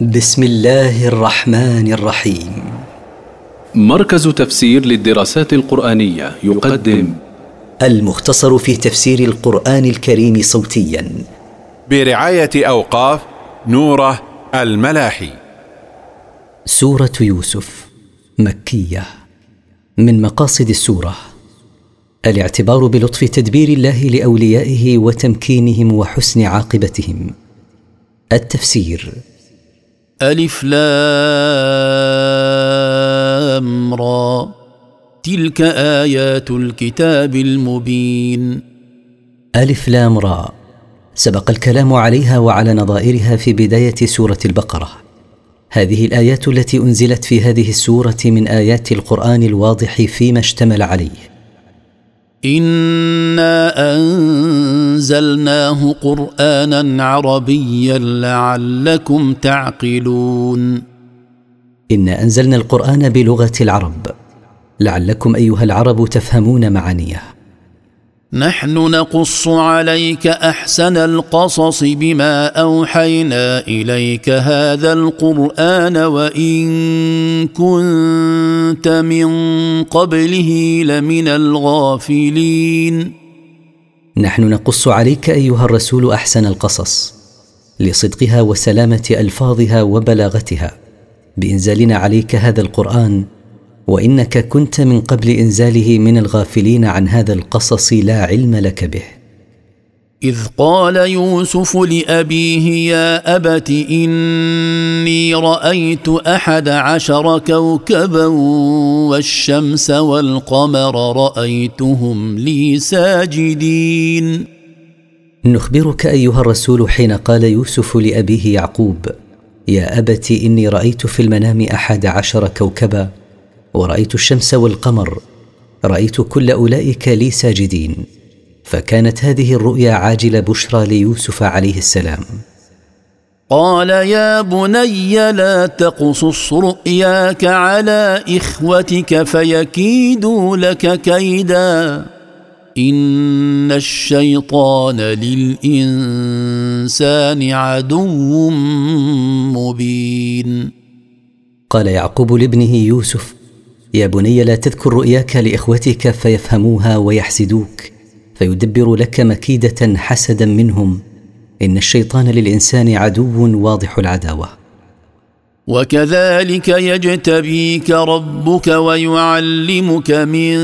بسم الله الرحمن الرحيم. مركز تفسير للدراسات القرآنية يقدم المختصر في تفسير القرآن الكريم صوتيا. برعاية أوقاف نوره الملاحي. سورة يوسف مكية. من مقاصد السورة الاعتبار بلطف تدبير الله لأوليائه وتمكينهم وحسن عاقبتهم. التفسير ألف لام را. تلك آيات الكتاب المبين. ألف لام را. سبق الكلام عليها وعلى نظائرها في بداية سورة البقرة. هذه الآيات التي أنزلت في هذه السورة من آيات القرآن الواضح فيما اشتمل عليه. إنا أنزلناه قرآنا عربيا لعلكم تعقلون. انا أنزلنا القرآن بلغة العرب. لعلكم أيها العرب تفهمون معانيه. نحن نقص عليك أحسن القصص بما أوحينا إليك هذا القرآن وإن كنت من قبله لمن الغافلين. نحن نقص عليك أيها الرسول أحسن القصص لصدقها وسلامة ألفاظها وبلاغتها بإنزالنا عليك هذا القرآن وإنك كنت من قبل إنزاله من الغافلين عن هذا القصص لا علم لك به. إذ قال يوسف لأبيه يا أبت إني رأيت أحد عشر كوكبا والشمس والقمر رأيتهم لي ساجدين. نخبرك أيها الرسول حين قال يوسف لأبيه يعقوب يا أبت إني رأيت في المنام أحد عشر كوكبا ورأيت الشمس والقمر رأيت كل أولئك لي ساجدين. فكانت هذه الرؤيا عاجل بشرى ليوسف عليه السلام. قال يا بني لا تقصص رؤياك على إخوتك فيكيدوا لك كيدا. إن الشيطان للإنسان عدو مبين. قال يعقوب لابنه يوسف يا بني لا تذكر رؤياك لإخوتك فيفهموها ويحسدوك. فيدبر لك مكيدة حسدا منهم. إن الشيطان للإنسان عدو واضح العداوة. وكذلك يجتبيك ربك ويعلمك من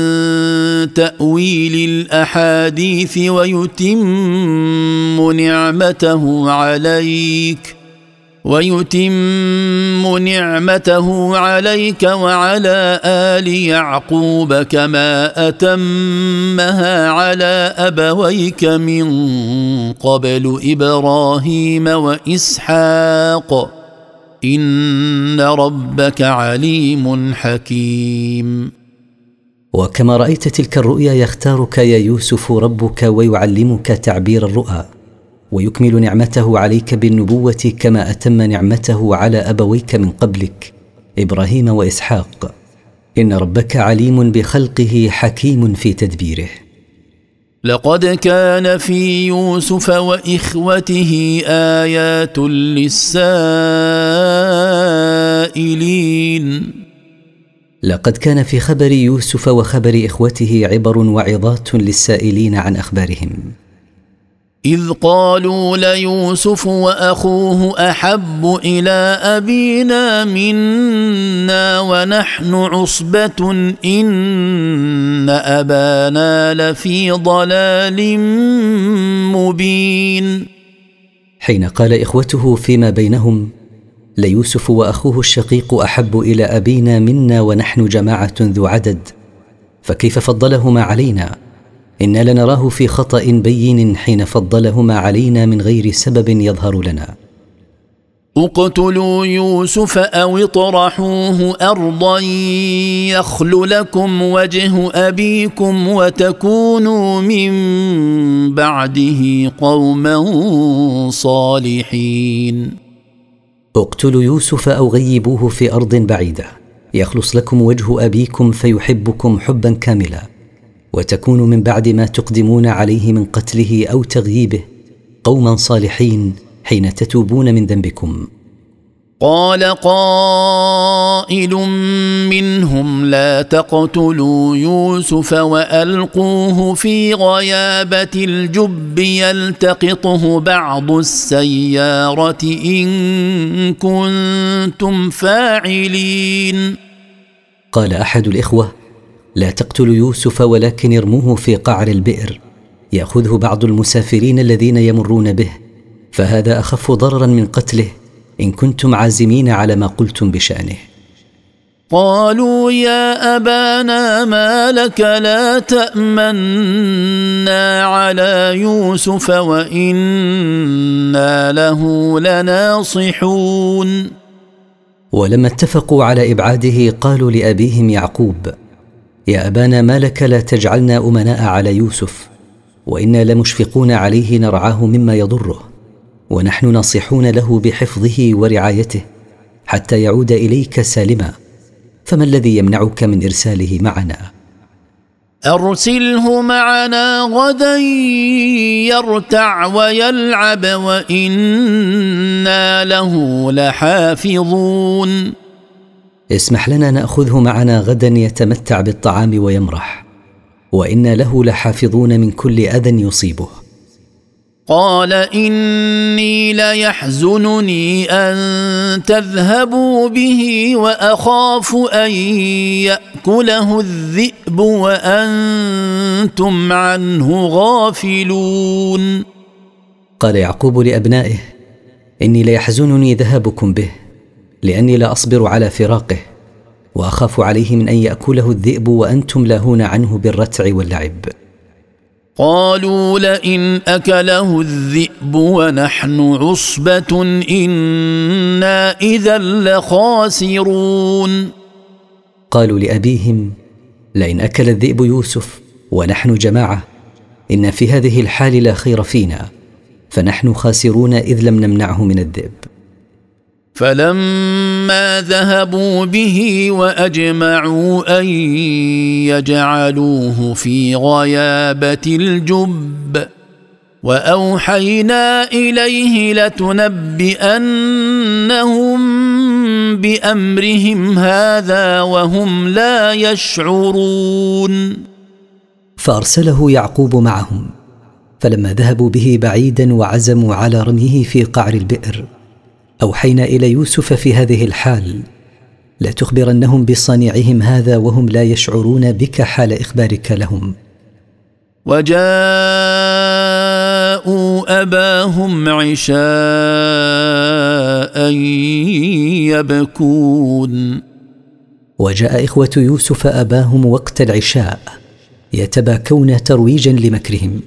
تأويل الأحاديث ويتم نعمته عليك. ويتم نعمته عليك وعلى آل يعقوب كما أتمها على أبويك من قبل إبراهيم وإسحاق. إن ربك عليم حكيم. وكما رأيت تلك الرؤيا يختارك يا يوسف ربك ويعلمك تعبير الرؤى. ويكمل نعمته عليك بالنبوة كما أتم نعمته على أبويك من قبلك إبراهيم وإسحاق. إن ربك عليم بخلقه حكيم في تدبيره. لقد كان في يوسف وإخوته آيات للسائلين. لقد كان في خبر يوسف وخبر إخوته عبر وعظات للسائلين عن أخبارهم. إذ قالوا ليوسف وأخوه أحب إلى أبينا منا ونحن عصبة إن أبانا لفي ضلال مبين. حين قال إخوته فيما بينهم ليوسف وأخوه الشقيق أحب إلى أبينا منا ونحن جماعة ذو عدد فكيف فضلهما علينا؟ أنا لنراه في خطا بين حين فضلهما علينا من غير سبب يظهر لنا. اقتلوا يوسف أو اطرحوه ارضا يخل لكم وجه ابيكم وتكونوا من بعده قوما صالحين. اقتلوا يوسف أو غيبوه في ارض بعيده. يخلص لكم وجه ابيكم فيحبكم حبا كاملا. وتكونوا من بعد ما تقدمون عليه من قتله أو تغييبه قوما صالحين حين تتوبون من ذنبكم. قال قائل منهم لا تقتلوا يوسف وألقوه في غيابة الجب يلتقطه بعض السيارة إن كنتم فاعلين. قال أحد الإخوة لا تقتلوا يوسف ولكن ارموه في قعر البئر. يأخذه بعض المسافرين الذين يمرون به. فهذا أخف ضررا من قتله. إن كنتم عازمين على ما قلتم بشأنه. قالوا يا أبانا ما لك لا تأمنا على يوسف وإنا له لناصحون. ولما اتفقوا على إبعاده قالوا لأبيهم يعقوب يا أبانا ما لك لا تجعلنا أمناء على يوسف وإنا لمشفقون عليه نرعاه مما يضره ونحن ناصحون له بحفظه ورعايته حتى يعود إليك سالما فما الذي يمنعك من إرساله معنا؟ أرسله معنا غدا يرتع ويلعب وإنا له لحافظون. اسمح لنا نأخذه معنا غدا يتمتع بالطعام ويمرح. وأنا له لحافظون من كل أذى يصيبه. قال إني ليحزنني أن تذهبوا به وأخاف أن يأكله الذئب وأنتم عنه غافلون. قال يعقوب لأبنائه إني ليحزنني ذهابكم به. لأني لا أصبر على فراقه وأخاف عليه من أن يأكله الذئب وأنتم لاهون عنه بالرتع واللعب. قالوا لئن أكله الذئب ونحن عصبة إنا إذا لخاسرون. قالوا لأبيهم لئن أكل الذئب يوسف ونحن جماعة إن في هذه الحال لا خير فينا فنحن خاسرون إذ لم نمنعه من الذئب. فلما ذهبوا به وأجمعوا أن يجعلوه في غيابة الجب وأوحينا إليه لتنبئنهم بأمرهم هذا وهم لا يشعرون. فأرسله يعقوب معهم فلما ذهبوا به بعيدا وعزموا على رميه في قعر البئر أوحينا إلى يوسف في هذه الحال. لا تخبرنهم بصانعهم هذا وهم لا يشعرون بك حال إخبارك لهم. وجاءوا أباهم عشاء يبكون. وجاء إخوة يوسف أباهم وقت العشاء يتباكون ترويجا لمكرهم.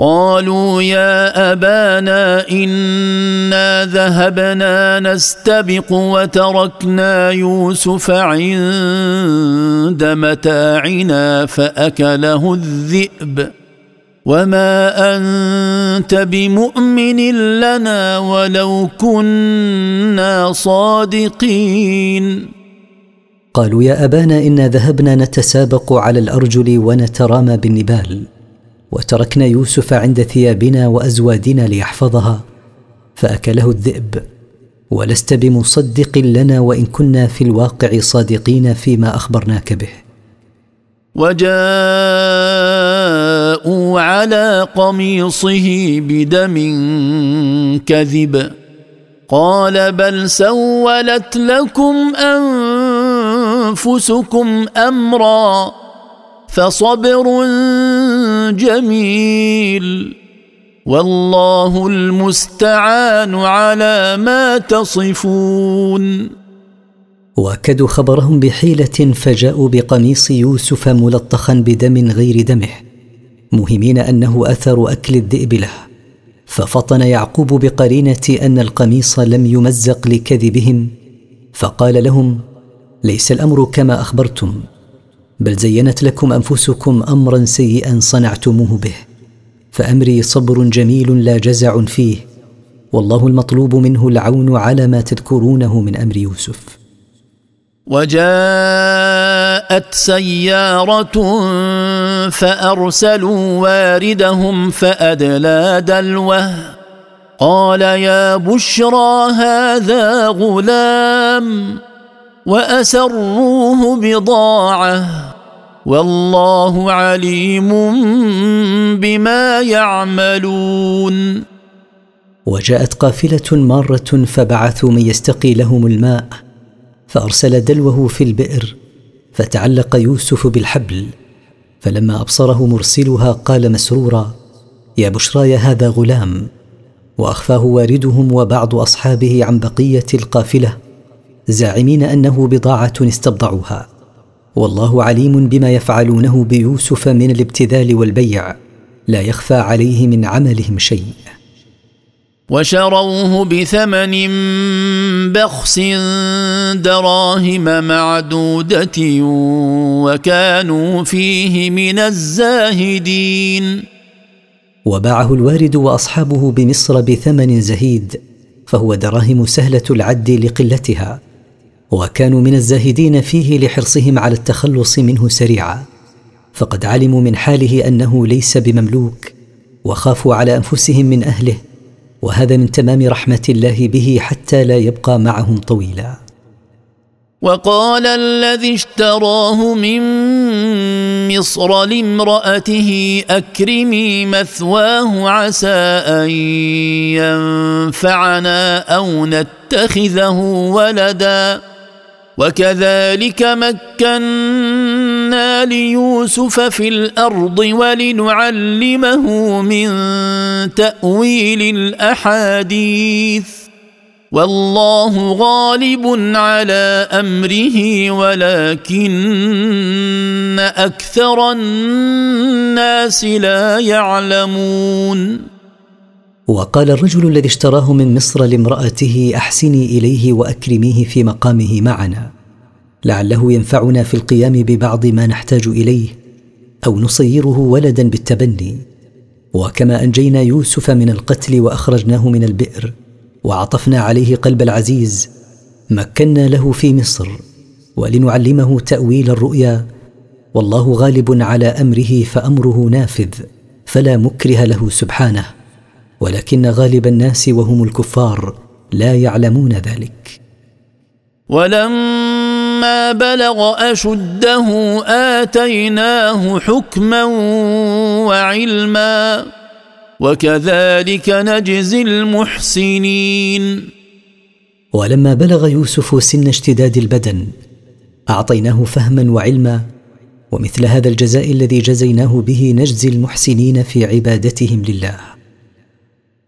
قالوا يا أبانا إنا ذهبنا نستبق وتركنا يوسف عند متاعنا فأكله الذئب. وما أنت بمؤمن لنا ولو كنا صادقين. قالوا يا أبانا إنا ذهبنا نتسابق على الأرجل ونترامى بالنبال. وتركنا يوسف عند ثيابنا وازوادنا ليحفظها فأكله الذئب. ولست بمصدق لنا وإن كنا في الواقع صادقين فيما أخبرناك به. وجاءوا على قميصه بدم كذب. قال بل سولت لكم أنفسكم أمرا فصبر جميل. والله المستعان على ما تصفون. وأكدوا خبرهم بحيلة فجاءوا بقميص يوسف ملطخا بدم غير دمه مهمين أنه أثر أكل الذئب له. ففطن يعقوب بقرينة أن القميص لم يمزق لكذبهم فقال لهم ليس الأمر كما أخبرتم بل زينت لكم أنفسكم أمرا سيئا صنعتموه به فأمري صبر جميل لا جزع فيه والله المطلوب منه العون على ما تذكرونه من أمر يوسف. وجاءت سيارة فأرسلوا واردهم فأدلى دلوه قال يا بشرى هذا غلام. وأسروه بضاعة. والله عليم بما يعملون. وجاءت قافلة مارة فبعثوا من يستقي لهم الماء فأرسل دلوه في البئر فتعلق يوسف بالحبل فلما أبصره مرسلها قال مسرورا يا بشراي هذا غلام. وأخفاه واردهم وبعض أصحابه عن بقية القافلة. زاعمين أنه بضاعة استبضعوها. والله عليم بما يفعلونه بيوسف من الابتذال والبيع. لا يخفى عليه من عملهم شيء. وشروه بثمن بخس دراهم معدودة وكانوا فيه من الزاهدين. وباعه الوارد وأصحابه بمصر بثمن زهيد فهو دراهم سهلة العد لقلتها. وكانوا من الزاهدين فيه لحرصهم على التخلص منه سريعا. فقد علموا من حاله أنه ليس بمملوك وخافوا على أنفسهم من أهله وهذا من تمام رحمة الله به حتى لا يبقى معهم طويلا. وقال الذي اشتراه من مصر لامرأته أكرمي مثواه عسى أن ينفعنا أو نتخذه ولدا. وكذلك مكنا ليوسف في الأرض ولنعلمه من تأويل الأحاديث. والله غالب على أمره ولكن أكثر الناس لا يعلمون. وقال الرجل الذي اشتراه من مصر لامرأته أحسني إليه وأكرميه في مقامه معنا. لعله ينفعنا في القيام ببعض ما نحتاج إليه أو نصيره ولدا بالتبني. وكما أنجينا يوسف من القتل وأخرجناه من البئر وعطفنا عليه قلب العزيز مكنا له في مصر ولنعلمه تأويل الرؤيا. والله غالب على أمره فأمره نافذ فلا مكره له سبحانه. ولكن غالب الناس وهم الكفار لا يعلمون ذلك. ولما بلغ أشده آتيناه حكما وعلما وكذلك نجزي المحسنين. ولما بلغ يوسف سن اشتداد البدن أعطيناه فهما وعلما ومثل هذا الجزاء الذي جزيناه به نجزي المحسنين في عبادتهم لله.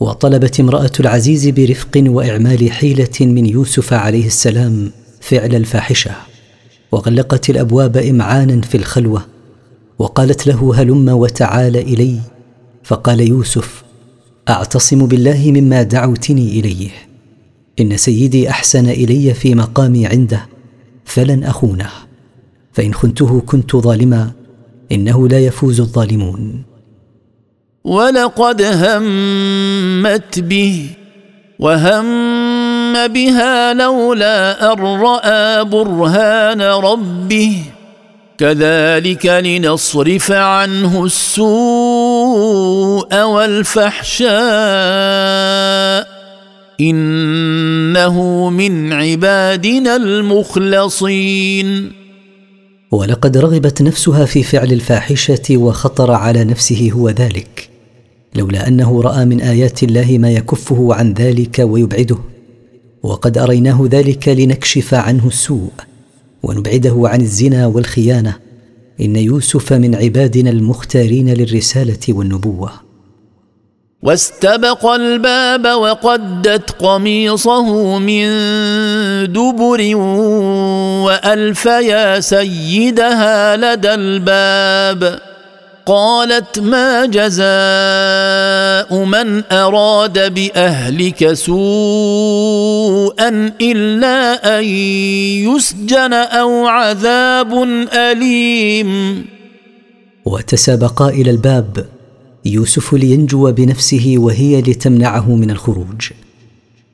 وطلبت امرأة العزيز برفق وإعمال حيلة من يوسف عليه السلام فعل الفاحشة وغلقت الأبواب إمعانا في الخلوة وقالت له هلم وتعال إلي فقال يوسف أعتصم بالله مما دعوتني إليه إن سيدي أحسن إلي في مقامي عنده فلن أخونه فإن خنته كنت ظالما إنه لا يفوز الظالمون. ولقد همت به وهم بها لولا أن رأى برهان ربه. كذلك لنصرف عنه السوء والفحشاء. إنه من عبادنا المخلصين. ولقد رغبت نفسها في فعل الفاحشة وخطر على نفسه هو ذلك. لولا أنه رأى من آيات الله ما يكفه عن ذلك ويبعده. وقد أريناه ذلك لنكشف عنه السوء ونبعده عن الزنا والخيانة. إن يوسف من عبادنا المختارين للرسالة والنبوة. واستبق الباب وقدت قميصه من دبر وألف يا سيدها لدى الباب. قالت ما جزاء من أراد بأهلك سوءا إلا أن يسجن أو عذاب أليم. وتسابقا إلى الباب يوسف لينجو بنفسه وهي لتمنعه من الخروج.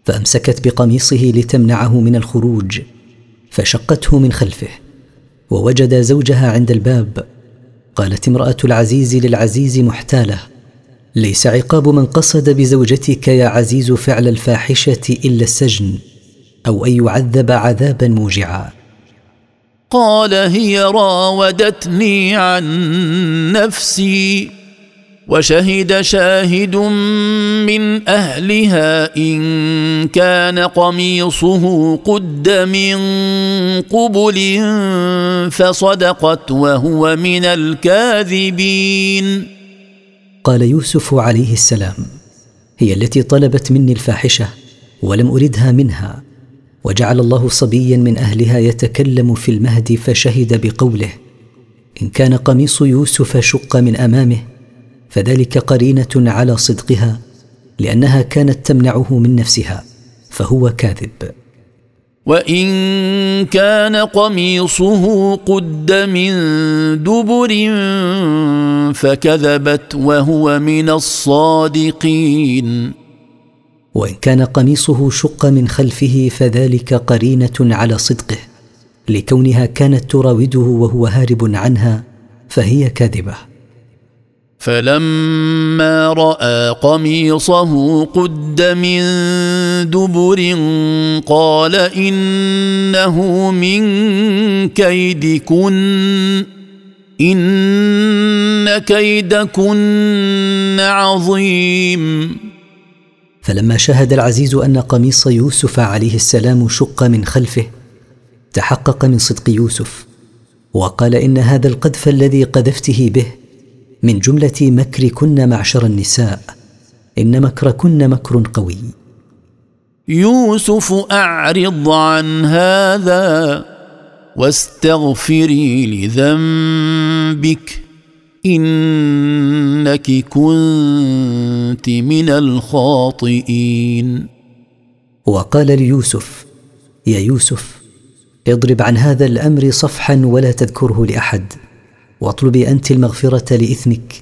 فأمسكت بقميصه لتمنعه من الخروج فشقته من خلفه ووجد زوجها عند الباب. قالت امرأة العزيز للعزيز محتالة ليس عقاب من قصد بزوجتك يا عزيز فعل الفاحشة إلا السجن أو أن يعذب عذابا موجعا. قال هي راودتني عن نفسي. وشهد شاهد من أهلها إن كان قميصه قد من قبل فصدقت وهو من الكاذبين. قال يوسف عليه السلام هي التي طلبت مني الفاحشة ولم اردها منها وجعل الله صبيا من أهلها يتكلم في المهد فشهد بقوله إن كان قميص يوسف شق من أمامه فذلك قرينة على صدقها لأنها كانت تمنعه من نفسها فهو كاذب. وإن كان قميصه قد من دبر فكذبت وهو من الصادقين. وإن كان قميصه شق من خلفه فذلك قرينة على صدقه لكونها كانت تراوده وهو هارب عنها فهي كاذبة. فلما رأى قميصه قد من دبر قال إنه من كيدكن إن كيدكن عظيم. فلما شهد العزيز أن قميص يوسف عليه السلام شق من خلفه تحقق من صدق يوسف وقال إن هذا القذف الذي قذفته به من جملة مكركن معشر النساء إن مكركن مكر قوي. يوسف أعرض عن هذا واستغفري لذنبك إنك كنت من الخاطئين. وقال ليوسف يا يوسف اضرب عن هذا الأمر صفحا ولا تذكره لأحد. واطلبي أنت المغفرة لإثمك.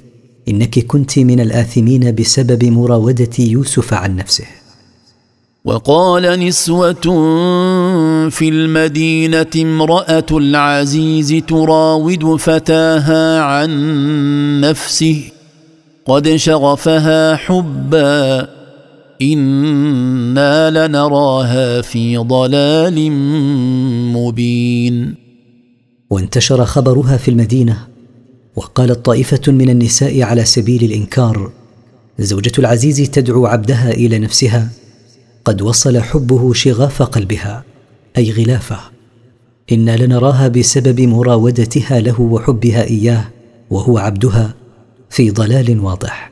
إنك كنت من الآثمين بسبب مراودة يوسف عن نفسه. وقال نسوة في المدينة امرأة العزيز تراود فتاها عن نفسه. قد شغفها حبا. إنا لنراها في ضلال مبين. وانتشر خبرها في المدينة وقالت طائفة من النساء على سبيل الإنكار زوجة العزيز تدعو عبدها إلى نفسها قد وصل حبه شغاف قلبها أي غلافة. إنا لنراها بسبب مراودتها له وحبها إياه وهو عبدها في ضلال واضح.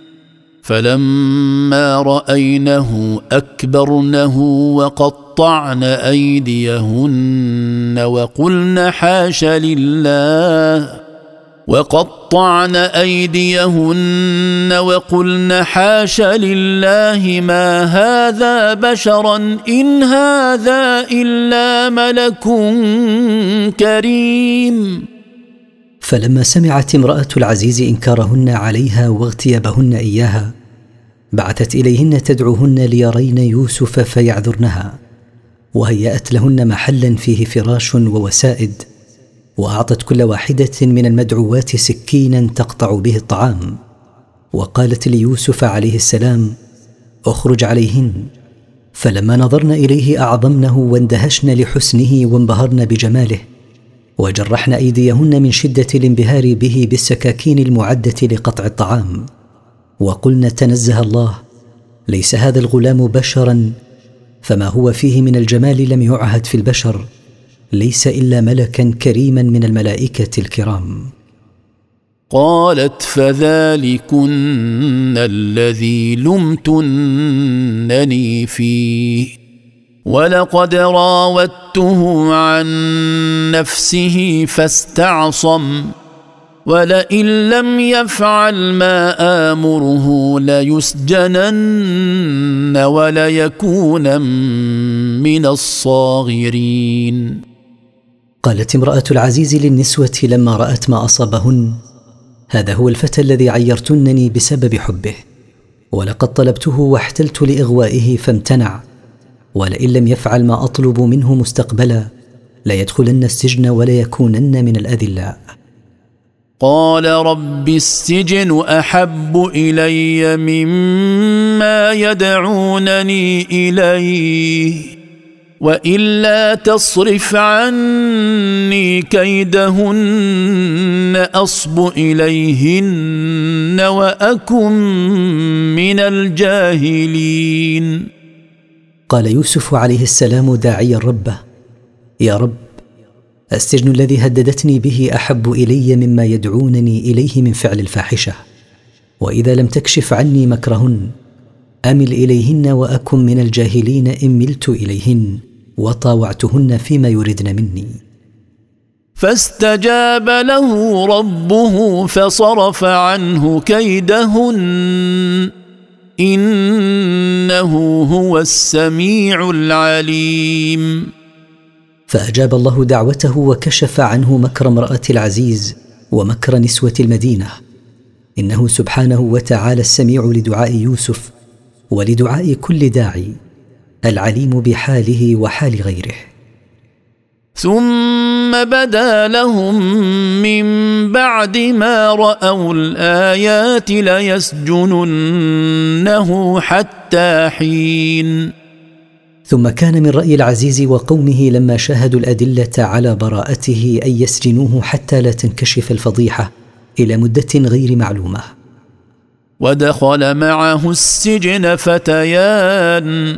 فلما رأينه أكبرنه وقطعن أيديهن وقلن حاش لله وقطعن أيديهن وقلن حاش لله ما هذا بشرا إن هذا إلا ملك كريم. فلما سمعت امرأة العزيز إنكارهن عليها واغتيابهن إياها بعثت إليهن تدعوهن ليرين يوسف فيعذرنها وهيأت لهن محلا فيه فراش ووسائد وأعطت كل واحدة من المدعوات سكينا تقطع به الطعام وقالت ليوسف عليه السلام أخرج عليهن. فلما نظرن إليه أعظمنه واندهشن لحسنه وانبهرن بجماله وجرحن أيديهن من شدة الانبهار به بالسكاكين المعدة لقطع الطعام. وقلنا تنزه الله ليس هذا الغلام بشرا فما هو فيه من الجمال لم يعهد في البشر ليس إلا ملكا كريما من الملائكة الكرام. قالت فذلكن الذي لمتنني فيه ولقد راودته عن نفسه فاستعصم. ولئن لم يفعل ما امره ليسجنن وليكون من الصاغرين قالت امرأة العزيز للنسوة لما رأت ما أصابهن. هذا هو الفتى الذي عيرتنني بسبب حبه. ولقد طلبته واحتلت لإغوائه فامتنع. ولئن لم يفعل ما أطلب منه مستقبلا ليدخلن السجن وليكونن من الأذلاء. قال رب السجن أحب إلي مما يدعونني إليه وإلا تصرف عني كيدهن أصب إليهن وأكن من الجاهلين. قال يوسف عليه السلام داعيا ربه يا رب السجن الذي هددتني به أحب إلي مما يدعونني إليه من فعل الفاحشة. وإذا لم تكشف عني مكرهن أمل إليهن وأكن من الجاهلين إن ملت إليهن وطاوعتهن فيما يردن مني. فاستجاب له ربه فصرف عنه كيدهن. إنه هو السميع العليم. فأجاب الله دعوته وكشف عنه مكر امرأة العزيز ومكر نسوة المدينة. إنه سبحانه وتعالى السميع لدعاء يوسف ولدعاء كل داعي العليم بحاله وحال غيره. ثم بدا لهم من بعد ما رأوا الآيات ليسجننه حتى حين ثم كان من رأي العزيز وقومه لما شاهدوا الأدلة على براءته أن يسجنوه حتى لا تنكشف الفضيحة إلى مدة غير معلومة. ودخل معه السجن فتيان.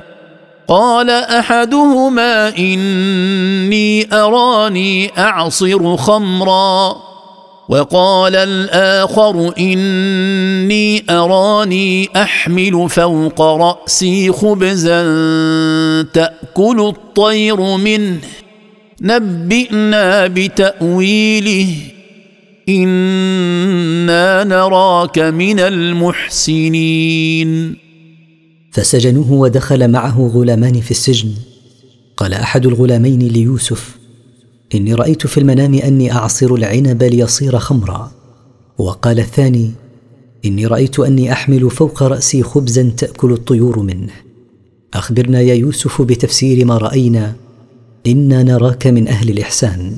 قال أحدهما إني أراني أعصر خمرا. وقال الآخر إني أراني أحمل فوق رأسي خبزا تأكل الطير منه. نبئنا بتأويله. إنا نراك من المحسنين. فسجنوه ودخل معه غلامان في السجن. قال أحد الغلامين ليوسف إني رأيت في المنام أني أعصر العنب ليصير خمرا. وقال الثاني إني رأيت أني أحمل فوق رأسي خبزا تأكل الطيور منه. أخبرنا يا يوسف بتفسير ما رأينا. إنا نراك من أهل الإحسان.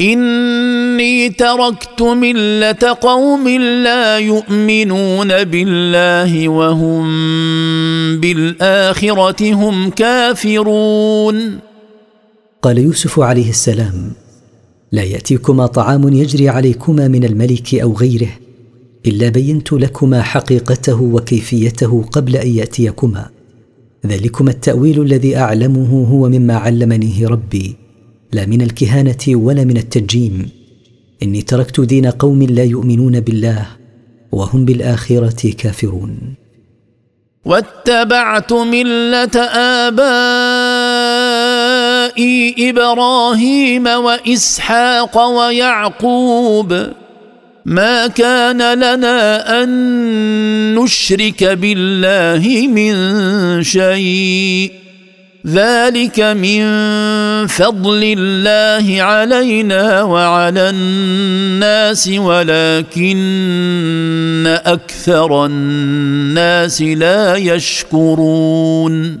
إني تركت ملة قوم لا يؤمنون بالله وهم بالآخرة هم كافرون. قال يوسف عليه السلام لا يأتيكما طعام يجري عليكما من الملك أو غيره إلا بينت لكما حقيقته وكيفيته قبل أن يأتيكما. ذلكما التأويل الذي أعلمه هو مما علمنيه ربي. لا من الكهانة ولا من التنجيم إني تركت دين قوم لا يؤمنون بالله وهم بالآخرة كافرون. واتبعت ملة آبائي إبراهيم وإسحاق ويعقوب. ما كان لنا أن نشرك بالله من شيء. ذلك من فضل الله علينا وعلى الناس ولكن أكثر الناس لا يشكرون.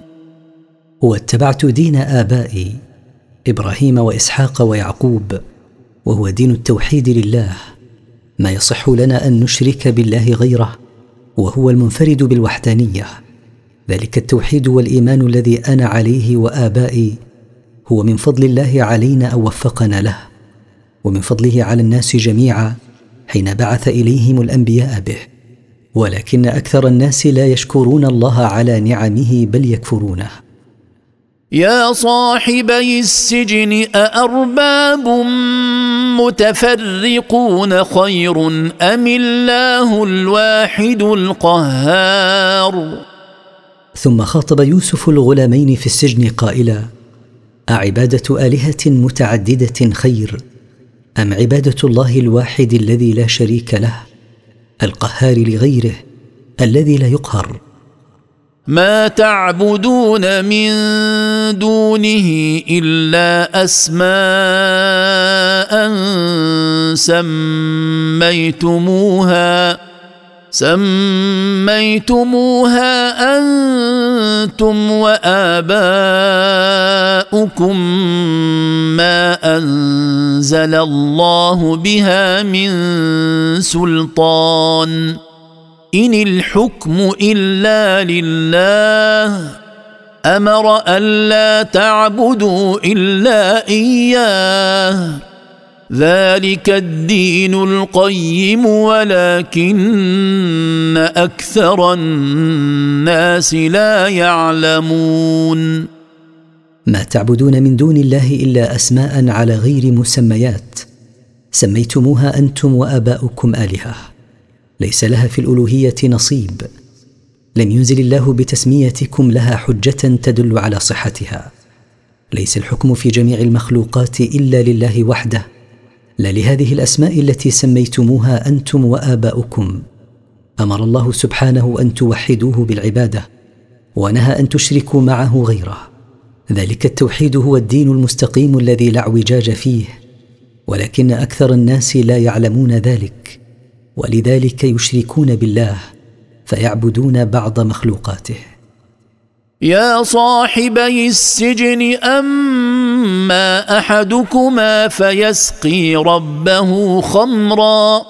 واتبعت دين آبائي إبراهيم وإسحاق ويعقوب وهو دين التوحيد لله. ما يصح لنا أن نشرك بالله غيره وهو المنفرد بالوحدانية. ذلك التوحيد والإيمان الذي أنا عليه وآبائي. هو من فضل الله علينا أو وفقنا له ومن فضله على الناس جميعا حين بعث إليهم الأنبياء به. ولكن أكثر الناس لا يشكرون الله على نعمه بل يكفرونه. يا صاحبي السجن أأرباب متفرقون خير أم الله الواحد القهار؟ ثم خاطب يوسف الغلامين في السجن قائلا أعبادة آلهة متعددة خير أم عبادة الله الواحد الذي لا شريك له القهار لغيره الذي لا يقهر؟ ما تعبدون من دونه إلا أسماء سميتموها. سميتموها أنتم وآباؤكم ما أنزل الله بها من سلطان. إن الحكم إلا لله. أمر ألا تعبدوا إلا إياه. ذلك الدين القيم ولكن أكثر الناس لا يعلمون. ما تعبدون من دون الله إلا أسماء على غير مسميات. سميتموها أنتم وآباؤكم آلهة. ليس لها في الألوهية نصيب. لم ينزل الله بتسميتكم لها حجة تدل على صحتها. ليس الحكم في جميع المخلوقات إلا لله وحده. لا لهذه الأسماء التي سميتموها أنتم وآباؤكم. أمر الله سبحانه أن توحدوه بالعبادة ونهى أن تشركوا معه غيره. ذلك التوحيد هو الدين المستقيم الذي لا اعوجاج فيه ولكن أكثر الناس لا يعلمون ذلك ولذلك يشركون بالله فيعبدون بعض مخلوقاته. يا صاحبي السجن أما أحدكما فيسقي ربه خمرا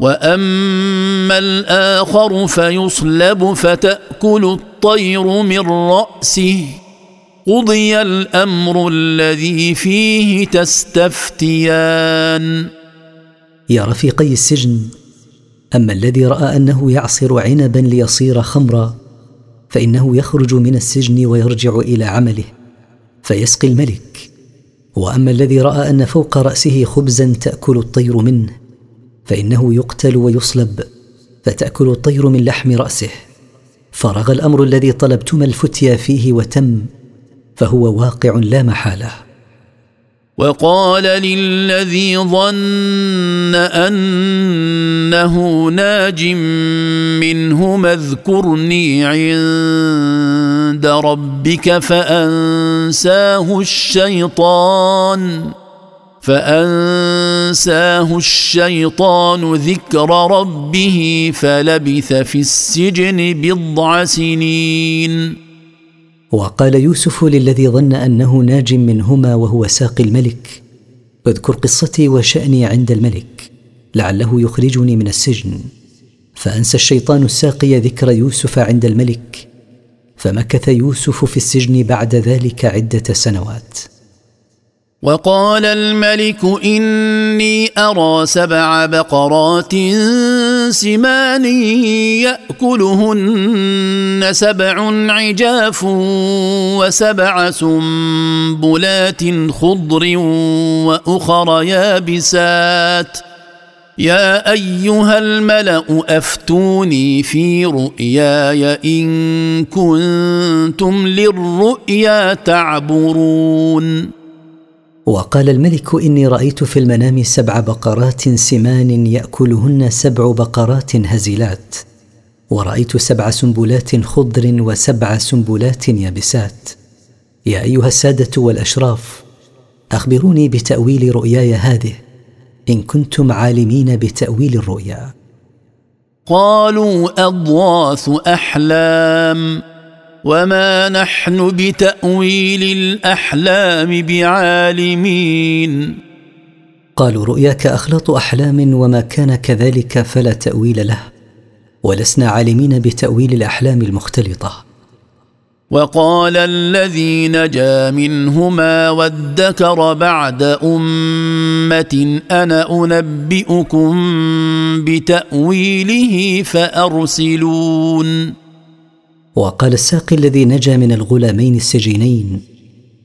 وأما الآخر فيصلب فتأكل الطير من رأسه. قضي الأمر الذي فيه تستفتيان. يا رفيقي السجن أما الذي رأى أنه يعصر عنبا ليصير خمرا فإنه يخرج من السجن ويرجع إلى عمله فيسقي الملك. وأما الذي رأى أن فوق رأسه خبزا تأكل الطير منه فإنه يقتل ويصلب فتأكل الطير من لحم رأسه. فرغ الأمر الذي طلبتما الفتيا فيه وتم فهو واقع لا محالة. وقال للذي ظن إنه ناج منهما اذكرني عند ربك فأنساه الشيطان فأنساه الشيطان ذكر ربه فلبث في السجن بضع سنين. وقال يوسف للذي ظن أنه ناج منهما وهو ساقي الملك اذكر قصتي وشأني عند الملك. لعله يخرجني من السجن. فأنسى الشيطان الساقي ذكر يوسف عند الملك فمكث يوسف في السجن بعد ذلك عدة سنوات. وقال الملك إني أرى سبع بقرات سمان يأكلهن سبع عجاف وسبع سنبلات خضر وأخر يابسات. يا أيها الملأ أفتوني في رؤياي إن كنتم للرؤيا تعبرون. وقال الملك إني رأيت في المنام سبع بقرات سمان يأكلهن سبع بقرات هزيلات ورأيت سبع سنبلات خضر وسبع سنبلات يابسات. يا أيها السادة والأشراف أخبروني بتأويل رؤياي هذه. إن كنتم عالمين بتأويل الرؤيا. قالوا اضواث أحلام وما نحن بتأويل الأحلام بعالمين. قالوا رؤياك أخلاط أحلام وما كان كذلك فلا تأويل له ولسنا عالمين بتأويل الأحلام المختلطة. وقال الذي نجا منهما وادكر بعد أمة أنا أنبئكم بتأويله فأرسلون. وقال الساقي الذي نجا من الغلامين السجينين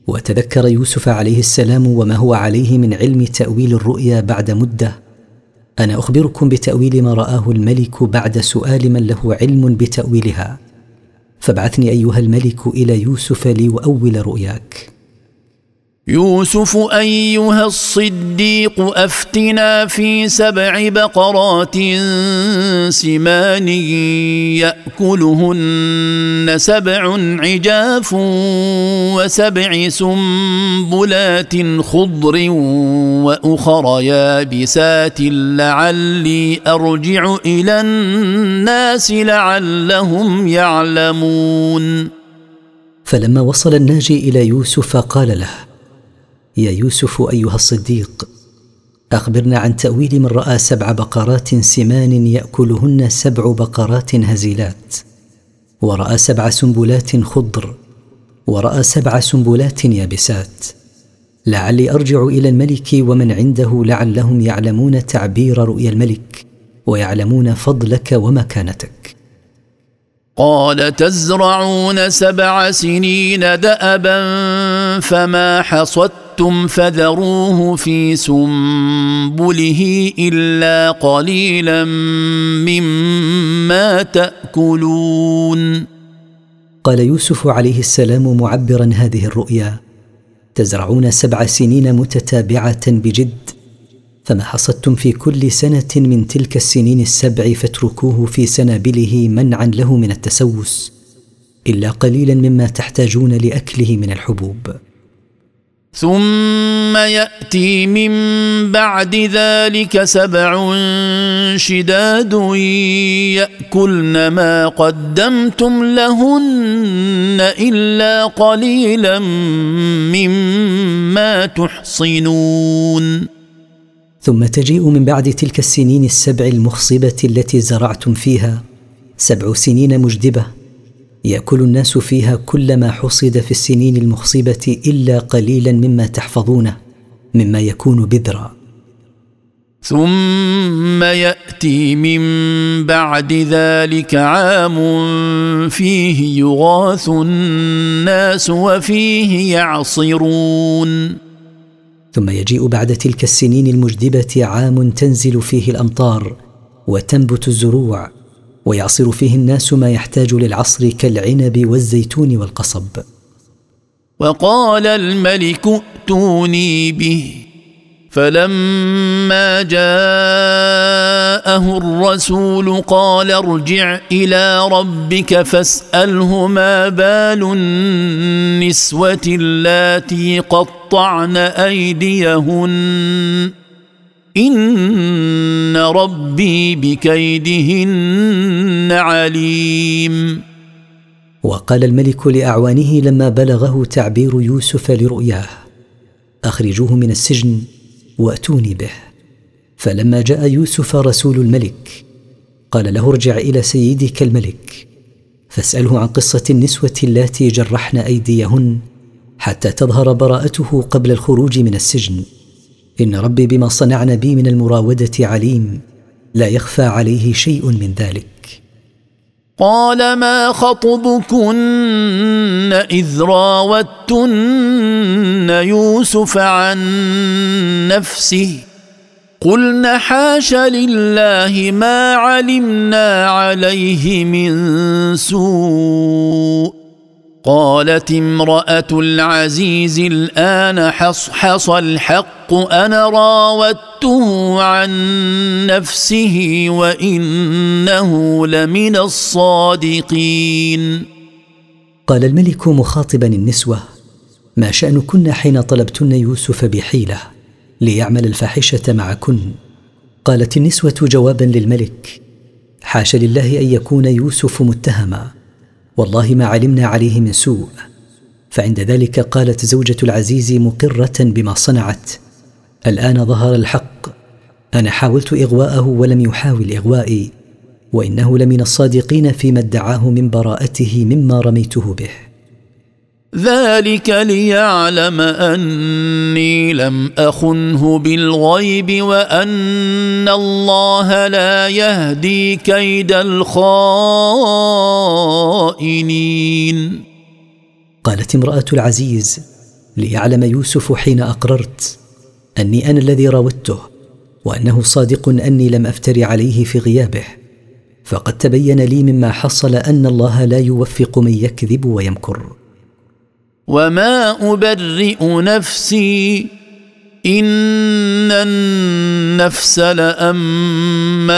وتذكر يوسف عليه السلام وما هو عليه من علم تأويل الرؤيا بعد مدة. أنا أخبركم بتأويل ما رآه الملك بعد سؤال من له علم بتأويلها. فابعثني أيها الملك إلى يوسف ليؤول رؤياك. يوسف أيها الصديق أفتنا في سبع بقرات سمان يأكلهن سبع عجاف وسبع سنبلات خضر وأخر يابسات لعلي أرجع إلى الناس لعلهم يعلمون. فلما وصل الناجي إلى يوسف قال له يا يوسف أيها الصديق أخبرنا عن تأويل من رأى سبع بقرات سمان يأكلهن سبع بقرات هزيلات ورأى سبع سنبلات خضر ورأى سبع سنبلات يابسات. لعلي أرجع إلى الملك ومن عنده لعلهم يعلمون تعبير رؤيا الملك ويعلمون فضلك ومكانتك. قال تزرعون سبع سنين دابا فما حصدتم أَخَذْتُمْ فَذَرُوهُ فِي سُنبُلِهِ إِلَّا قَلِيلًا مِّمَّا تَأْكُلُونَ قال يوسف عليه السلام معبرا هذه الرؤيا تزرعون سبع سنين متتابعة بجد فما حصدتم في كل سنة من تلك السنين السبع فاتركوه في سنابله منعا له من التسوس إلا قليلا مما تحتاجون لأكله من الحبوب. ثم يأتي من بعد ذلك سبع شداد يأكلن ما قدمتم لهن إلا قليلا مما تحصنون. ثم تجيء من بعد تلك السنين السبع المخصبة التي زرعتم فيها سبع سنين مجدبة. يأكل الناس فيها كل ما حصد في السنين المخصبة إلا قليلا مما تحفظونه مما يكون بذرا. ثم يأتي من بعد ذلك عام فيه يغاث الناس وفيه يعصرون. ثم يجيء بعد تلك السنين المجدبة عام تنزل فيه الأمطار وتنبت الزروع ويعصر فيه الناس ما يحتاج للعصر كالعنب والزيتون والقصب. وقال الملك ائتوني به فلما جاءه الرسول قال ارجع إلى ربك فاسأله ما بال النسوة اللاتي قطعن أيديهن. إن ربي بكيدهن عليم. وقال الملك لأعوانه لما بلغه تعبير يوسف لرؤياه أخرجوه من السجن وأتوني به. فلما جاء يوسف رسول الملك قال له ارجع إلى سيدك الملك فاسأله عن قصة النسوة اللاتي جرحن أيديهن حتى تظهر براءته قبل الخروج من السجن. إن ربي بما صنعن بي من المراودة عليم لا يخفى عليه شيء من ذلك. قال ما خطبكن إذ راوتن يوسف عن نفسه؟ قلن حاش لله ما علمنا عليه من سوء. قالت امرأة العزيز الآن حصحص الحق أنا راودته عن نفسه وإنه لمن الصادقين. قال الملك مخاطبا النسوة ما شأنكن حين طلبتن يوسف بحيلة ليعمل الفاحشة معكن؟ قالت النسوة جوابا للملك حاش لله أن يكون يوسف متهما والله ما علمنا عليه من سوء. فعند ذلك قالت زوجة العزيز مقرة بما صنعت الآن ظهر الحق. أنا حاولت إغواءه ولم يحاول إغوائي وإنه لمن الصادقين فيما ادعاه من براءته مما رميته به. ذلك ليعلم أني لم أخنه بالغيب وأن الله لا يهدي كيد الخائنين. قالت امرأة العزيز ليعلم يوسف حين أقررت أني أنا الذي راودته وأنه صادق أني لم افتر عليه في غيابه فقد تبين لي مما حصل أن الله لا يوفق من يكذب ويمكر. وما ابرئ نفسي ان النفس لاماره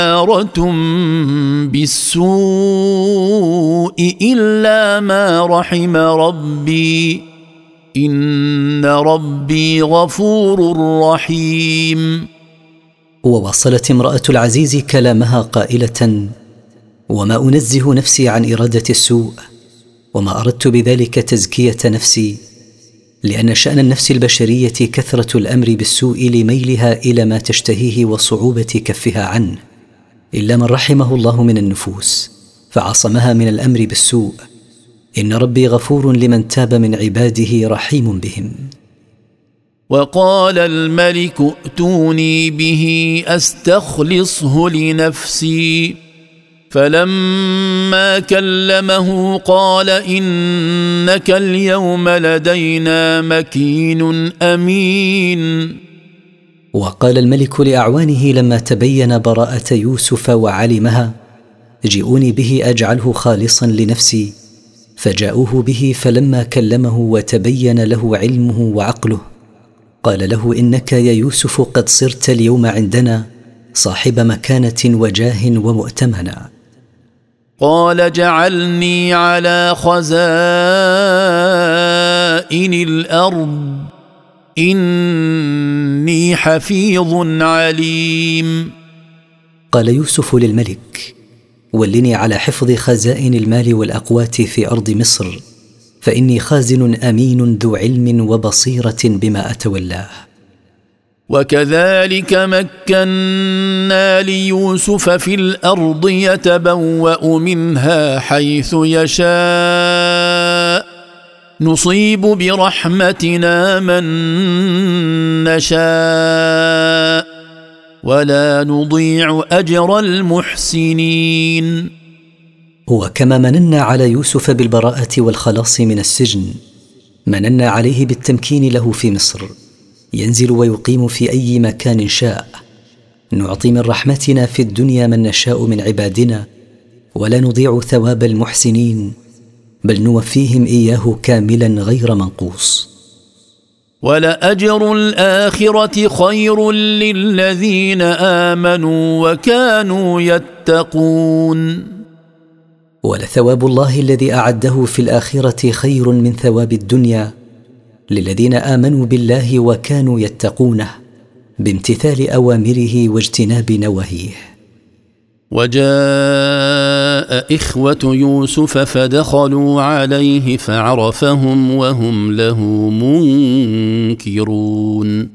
بالسوء الا ما رحم ربي ان ربي غفور رحيم وواصلت امرأة العزيز كلامها قائلة وما انزه نفسي عن إرادة السوء وما أردت بذلك تزكية نفسي لأن شأن النفس البشرية كثرة الأمر بالسوء لميلها إلى ما تشتهيه وصعوبة كفها عنه إلا من رحمه الله من النفوس فعصمها من الأمر بالسوء. إن ربي غفور لمن تاب من عباده رحيم بهم. وقال الملك ائتوني به أستخلصه لنفسي. فلما كلمه قال إنك اليوم لدينا مكين أمين. وقال الملك لأعوانه لما تبين براءة يوسف وعلمها جئوني به أجعله خالصا لنفسي. فجاءوه به فلما كلمه وتبين له علمه وعقله قال له إنك يا يوسف قد صرت اليوم عندنا صاحب مكانة وجاه ومؤتمنا. قال جعلني على خزائن الأرض. إني حفيظ عليم. قال يوسف للملك ولني على حفظ خزائن المال والأقوات في أرض مصر فإني خازن أمين ذو علم وبصيرة بما أتولاه. وكذلك مكنا ليوسف في الأرض يتبوأ منها حيث يشاء. نصيب برحمتنا من نشاء. ولا نضيع أجر المحسنين. وكما مننا على يوسف بالبراءة والخلاص من السجن مننا عليه بالتمكين له في مصر. ينزل ويقيم في أي مكان شاء. نعطي من رحمتنا في الدنيا من نشاء من عبادنا ولا نضيع ثواب المحسنين بل نوفيهم إياه كاملا غير منقوص. ولأجر الآخرة خير للذين آمنوا وكانوا يتقون. ولثواب الله الذي أعده في الآخرة خير من ثواب الدنيا للذين آمنوا بالله وكانوا يتقونه بامتثال أوامره واجتناب نواهيه. وجاء إخوة يوسف فدخلوا عليه فعرفهم وهم له منكرون.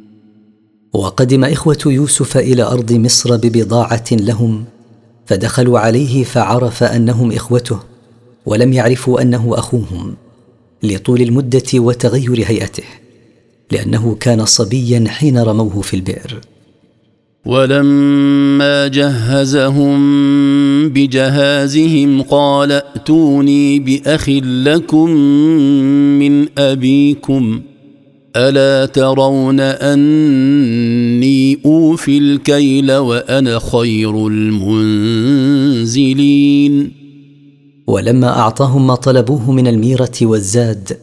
وقدم إخوة يوسف إلى أرض مصر ببضاعة لهم فدخلوا عليه فعرف أنهم إخوته ولم يعرفوا أنه أخوهم. لطول المدة وتغير هيئته لأنه كان صبيا حين رموه في البئر. ولما جهزهم بجهازهم قال ائتوني بأخ لكم من أبيكم ألا ترون أني أوفي الكيل وأنا خير المنزلين؟ ولما أعطاهم ما طلبوه من الميرة والزاد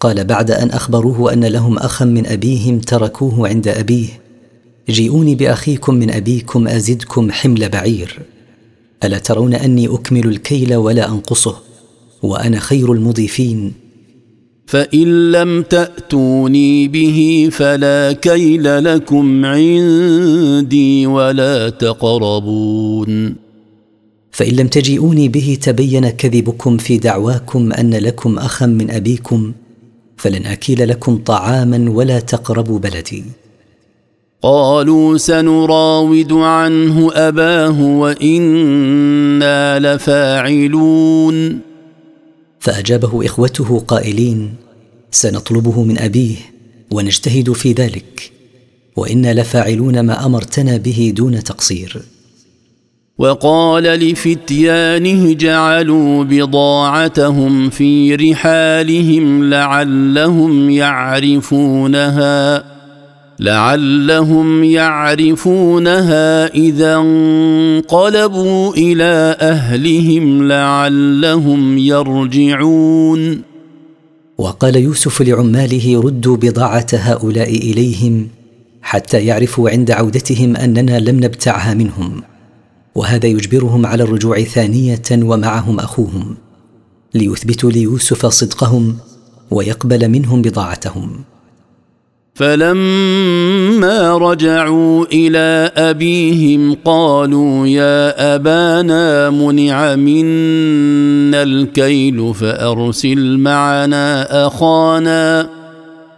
قال بعد أن أخبروه أن لهم أخا من أبيهم تركوه عند أبيه جيئوني بأخيكم من أبيكم أزدكم حمل بعير. ألا ترون أني أكمل الكيل ولا أنقصه وأنا خير المضيفين. فإن لم تأتوني به فلا كيل لكم عندي ولا تقربون. فإن لم تجيئوني به تبين كذبكم في دعواكم أن لكم أخا من أبيكم فلن أكيل لكم طعاما ولا تقربوا بلدي. قالوا سنراود عنه أباه وإنا لفاعلون. فأجابه إخوته قائلين سنطلبه من أبيه ونجتهد في ذلك وإنا لفاعلون ما أمرتنا به دون تقصير. وقال لفتيانه جعلوا بضاعتهم في رحالهم لعلهم يعرفونها لعلهم يعرفونها إذا انقلبوا إلى أهلهم لعلهم يرجعون. وقال يوسف لعماله ردوا بضاعة هؤلاء إليهم حتى يعرفوا عند عودتهم أننا لم نبتعها منهم. وهذا يجبرهم على الرجوع ثانية ومعهم أخوهم ليثبتوا ليوسف صدقهم ويقبل منهم بضاعتهم. فلما رجعوا إلى أبيهم قالوا يا أبانا منع منا الكيل فأرسل معنا أخانا.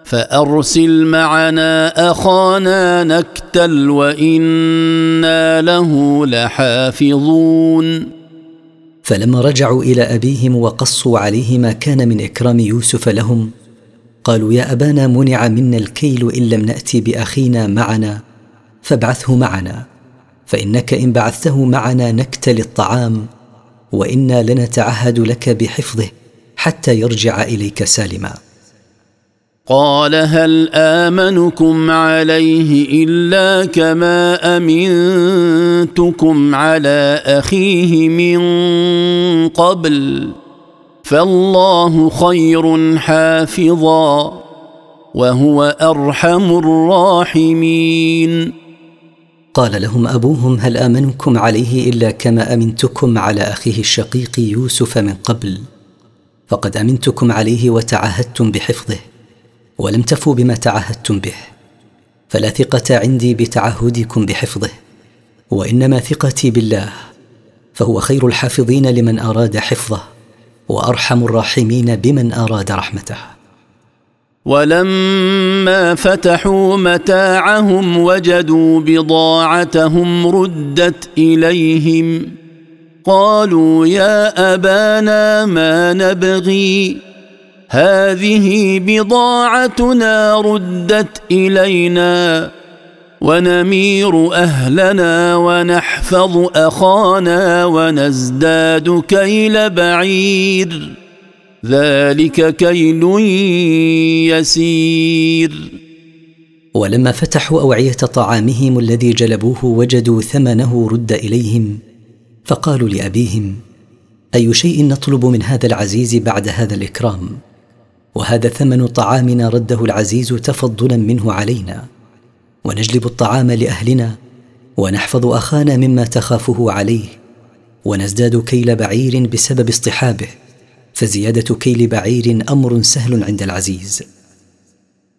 فأرسل معنا أخانا نكتل وإنا له لحافظون. فلما رجعوا إلى أبيهم وقصوا عليه ما كان من إكرام يوسف لهم. قالوا يا أبانا منع منا الكيل إن لم نأتي بأخينا معنا فابعثه معنا. فإنك إن بعثته معنا نكتل الطعام وإنا لنتعهد لك بحفظه حتى يرجع إليك سالما. قال هل آمنكم عليه إلا كما أمنتكم على أخيه من قبل فالله خير حافظا وهو أرحم الراحمين. قال لهم أبوهم هل آمنكم عليه إلا كما أمنتكم على أخيه الشقيق يوسف من قبل؟ فقد أمنتكم عليه وتعهدتم بحفظه. ولم تفوا بما تعهدتم به. فلا ثقة عندي بتعهدكم بحفظه وإنما ثقتي بالله فهو خير الحافظين لمن أراد حفظه وأرحم الراحمين بمن أراد رحمته. ولما فتحوا متاعهم وجدوا بضاعتهم ردت إليهم قالوا يا أبانا ما نبغي هذه بضاعتنا ردت إلينا ونمير أهلنا ونحفظ أخانا ونزداد كيل بعير. ذلك كيل يسير. ولما فتحوا أوعية طعامهم الذي جلبوه وجدوا ثمنه رد إليهم فقالوا لأبيهم أي شيء نطلب من هذا العزيز بعد هذا الإكرام؟ وهذا ثمن طعامنا رده العزيز تفضلا منه علينا. ونجلب الطعام لأهلنا ونحفظ أخانا مما تخافه عليه ونزداد كيل بعير بسبب اصطحابه فزيادة كيل بعير أمر سهل عند العزيز.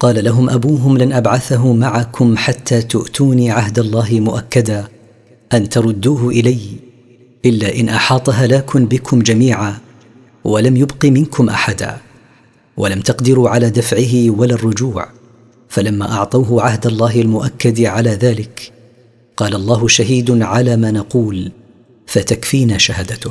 قال لهم أبوهم لن أبعثه معكم حتى تؤتوني عهد الله مؤكدا أن تردوه إلي إلا إن أحاط هلاك بكم جميعا ولم يبق منكم أحدا ولم تقدروا على دفعه ولا الرجوع فلما أعطوه عهد الله المؤكد على ذلك قال الله شهيد على ما نقول فتكفينا شهادته.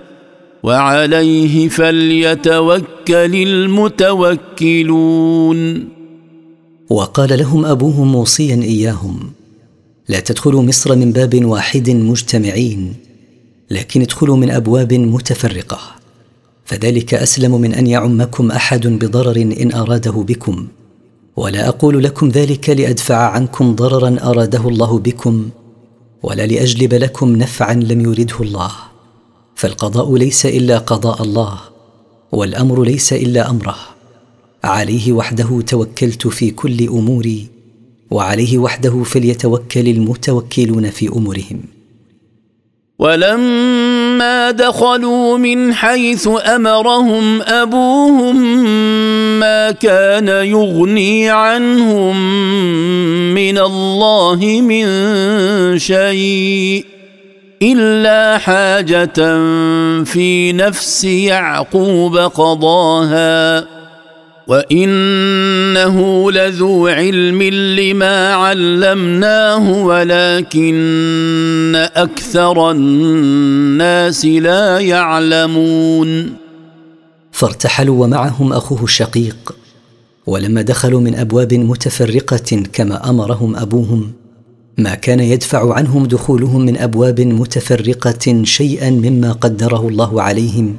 وعليه فليتوكل المتوكلون. وقال لهم ابوهم موصيا إياهم لا تدخلوا مصر من باب واحد مجتمعين لكن ادخلوا من أبواب متفرقة فذلك أسلم من أن يعمكم أحد بضرر إن أراده بكم ولا أقول لكم ذلك لأدفع عنكم ضررا أراده الله بكم ولا لأجلب لكم نفعا لم يرده الله. فالقضاء ليس إلا قضاء الله والأمر ليس إلا أمره. عليه وحده توكلت في كل أموري وعليه وحده فليتوكل المتوكلون في أمورهم. ولما دخلوا من حيث أمرهم أبوهم ما كان يغني عنهم من الله من شيء. إلا حاجة في نفس يعقوب قضاها وإنه لذو علم لما علمناه ولكن أكثر الناس لا يعلمون. فارتحلوا ومعهم أخوه الشقيق ولما دخلوا من أبواب متفرقة كما أمرهم أبوهم ما كان يدفع عنهم دخولهم من أبواب متفرقة شيئا مما قدره الله عليهم.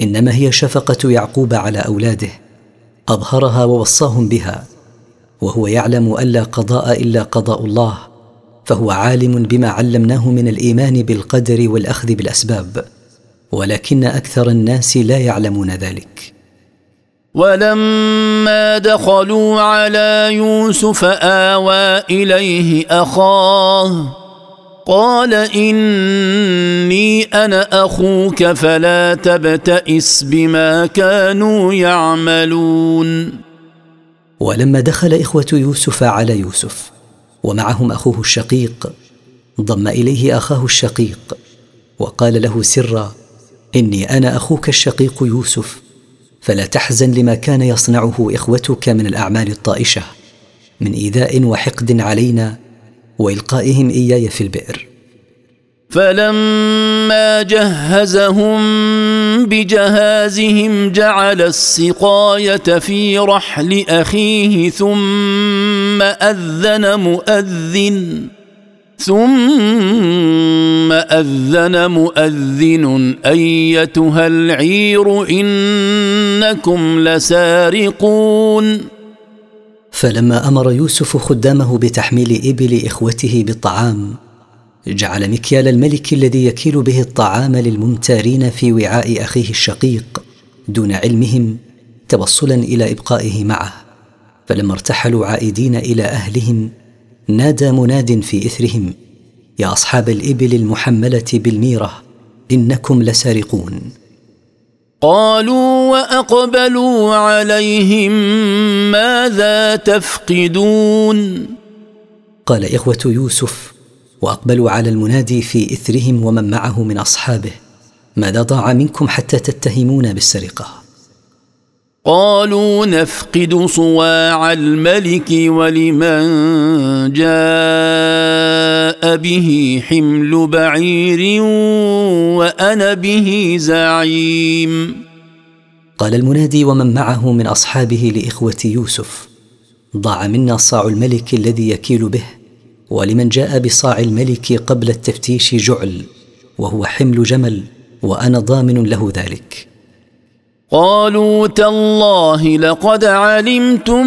إنما هي شفقة يعقوب على أولاده. أظهرها ووصاهم بها. وهو يعلم الا قضاء إلا قضاء الله. فهو عالم بما علمناه من الإيمان بالقدر والأخذ بالأسباب. ولكن أكثر الناس لا يعلمون ذلك. ولما دخلوا على يوسف آوى إليه أخاه قال إني أنا أخوك فلا تبتئس بما كانوا يعملون. ولما دخل إخوة يوسف على يوسف ومعهم أخوه الشقيق ضم إليه أخاه الشقيق وقال له سرا إني أنا أخوك الشقيق يوسف. فلا تحزن لما كان يصنعه إخوتك من الأعمال الطائشة من إيذاء وحقد علينا وإلقائهم إياي في البئر. فلما جهزهم بجهازهم جعل السقاية في رحل أخيه ثم أذن مؤذن ثم أذن مؤذن أيتها العير إنكم لسارقون. فلما أمر يوسف خدامه بتحميل إبل إخوته بالطعام جعل مكيال الملك الذي يكيل به الطعام للممتارين في وعاء أخيه الشقيق دون علمهم توصلا إلى إبقائه معه. فلما ارتحلوا عائدين إلى أهلهم نادى مناد في إثرهم يا أصحاب الإبل المحملة بالميرة إنكم لسارقون. قالوا وأقبلوا عليهم ماذا تفقدون؟ قال إخوة يوسف وأقبلوا على المنادي في إثرهم ومن معه من أصحابه ماذا ضاع منكم حتى تتهمون بالسرقة. قالوا نفقد صواع الملك ولمن جاء به حمل بعير وأنا به زعيم. قال المنادي ومن معه من أصحابه لإخوة يوسف ضاع منا صاع الملك الذي يكيل به ولمن جاء بصاع الملك قبل التفتيش جعل وهو حمل جمل وأنا ضامن له ذلك. قالوا تالله لقد علمتم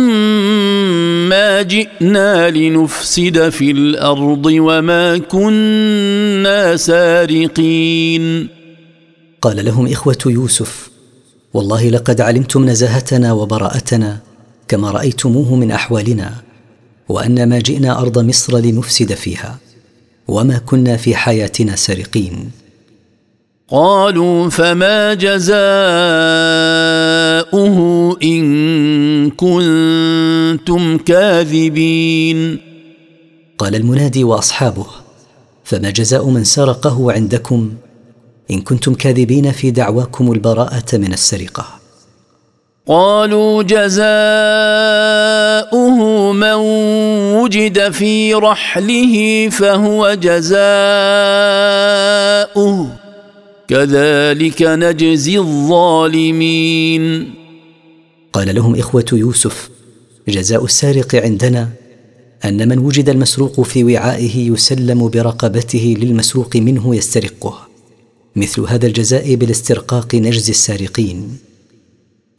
ما جئنا لنفسد في الأرض وما كنا سارقين. قال لهم إخوة يوسف والله لقد علمتم نزاهتنا وبراءتنا كما رأيتموه من أحوالنا وأن ما جئنا أرض مصر لنفسد فيها وما كنا في حياتنا سارقين. قالوا فما جزاؤه إن كنتم كاذبين. قال المنادي وأصحابه فما جزاء من سرقه عندكم إن كنتم كاذبين في دعواكم البراءة من السرقة. قالوا جزاؤه من وجد في رحله فهو جزاؤه. كذلك نجزي الظالمين. قال لهم إخوة يوسف جزاء السارق عندنا أن من وجد المسروق في وعائه يسلم برقبته للمسروق منه يسترقه مثل هذا الجزاء بالاسترقاق نجزي السارقين.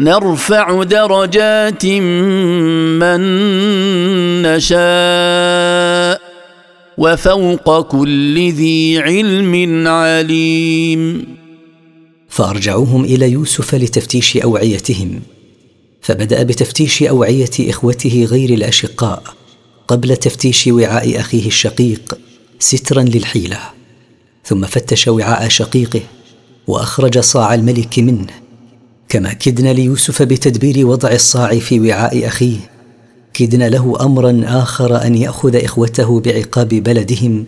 نرفع درجات من نشاء وفوق كل ذي علم عليم. فارجعوهم إلى يوسف لتفتيش أوعيتهم. فبدأ بتفتيش أوعية إخوته غير الأشقاء قبل تفتيش وعاء أخيه الشقيق سترا للحيلة. ثم فتش وعاء شقيقه وأخرج صاع الملك منه. كما كدنا ليوسف بتدبير وضع الصاع في وعاء أخيه كدنا له امرا آخر أن يأخذ إخوته بعقاب بلدهم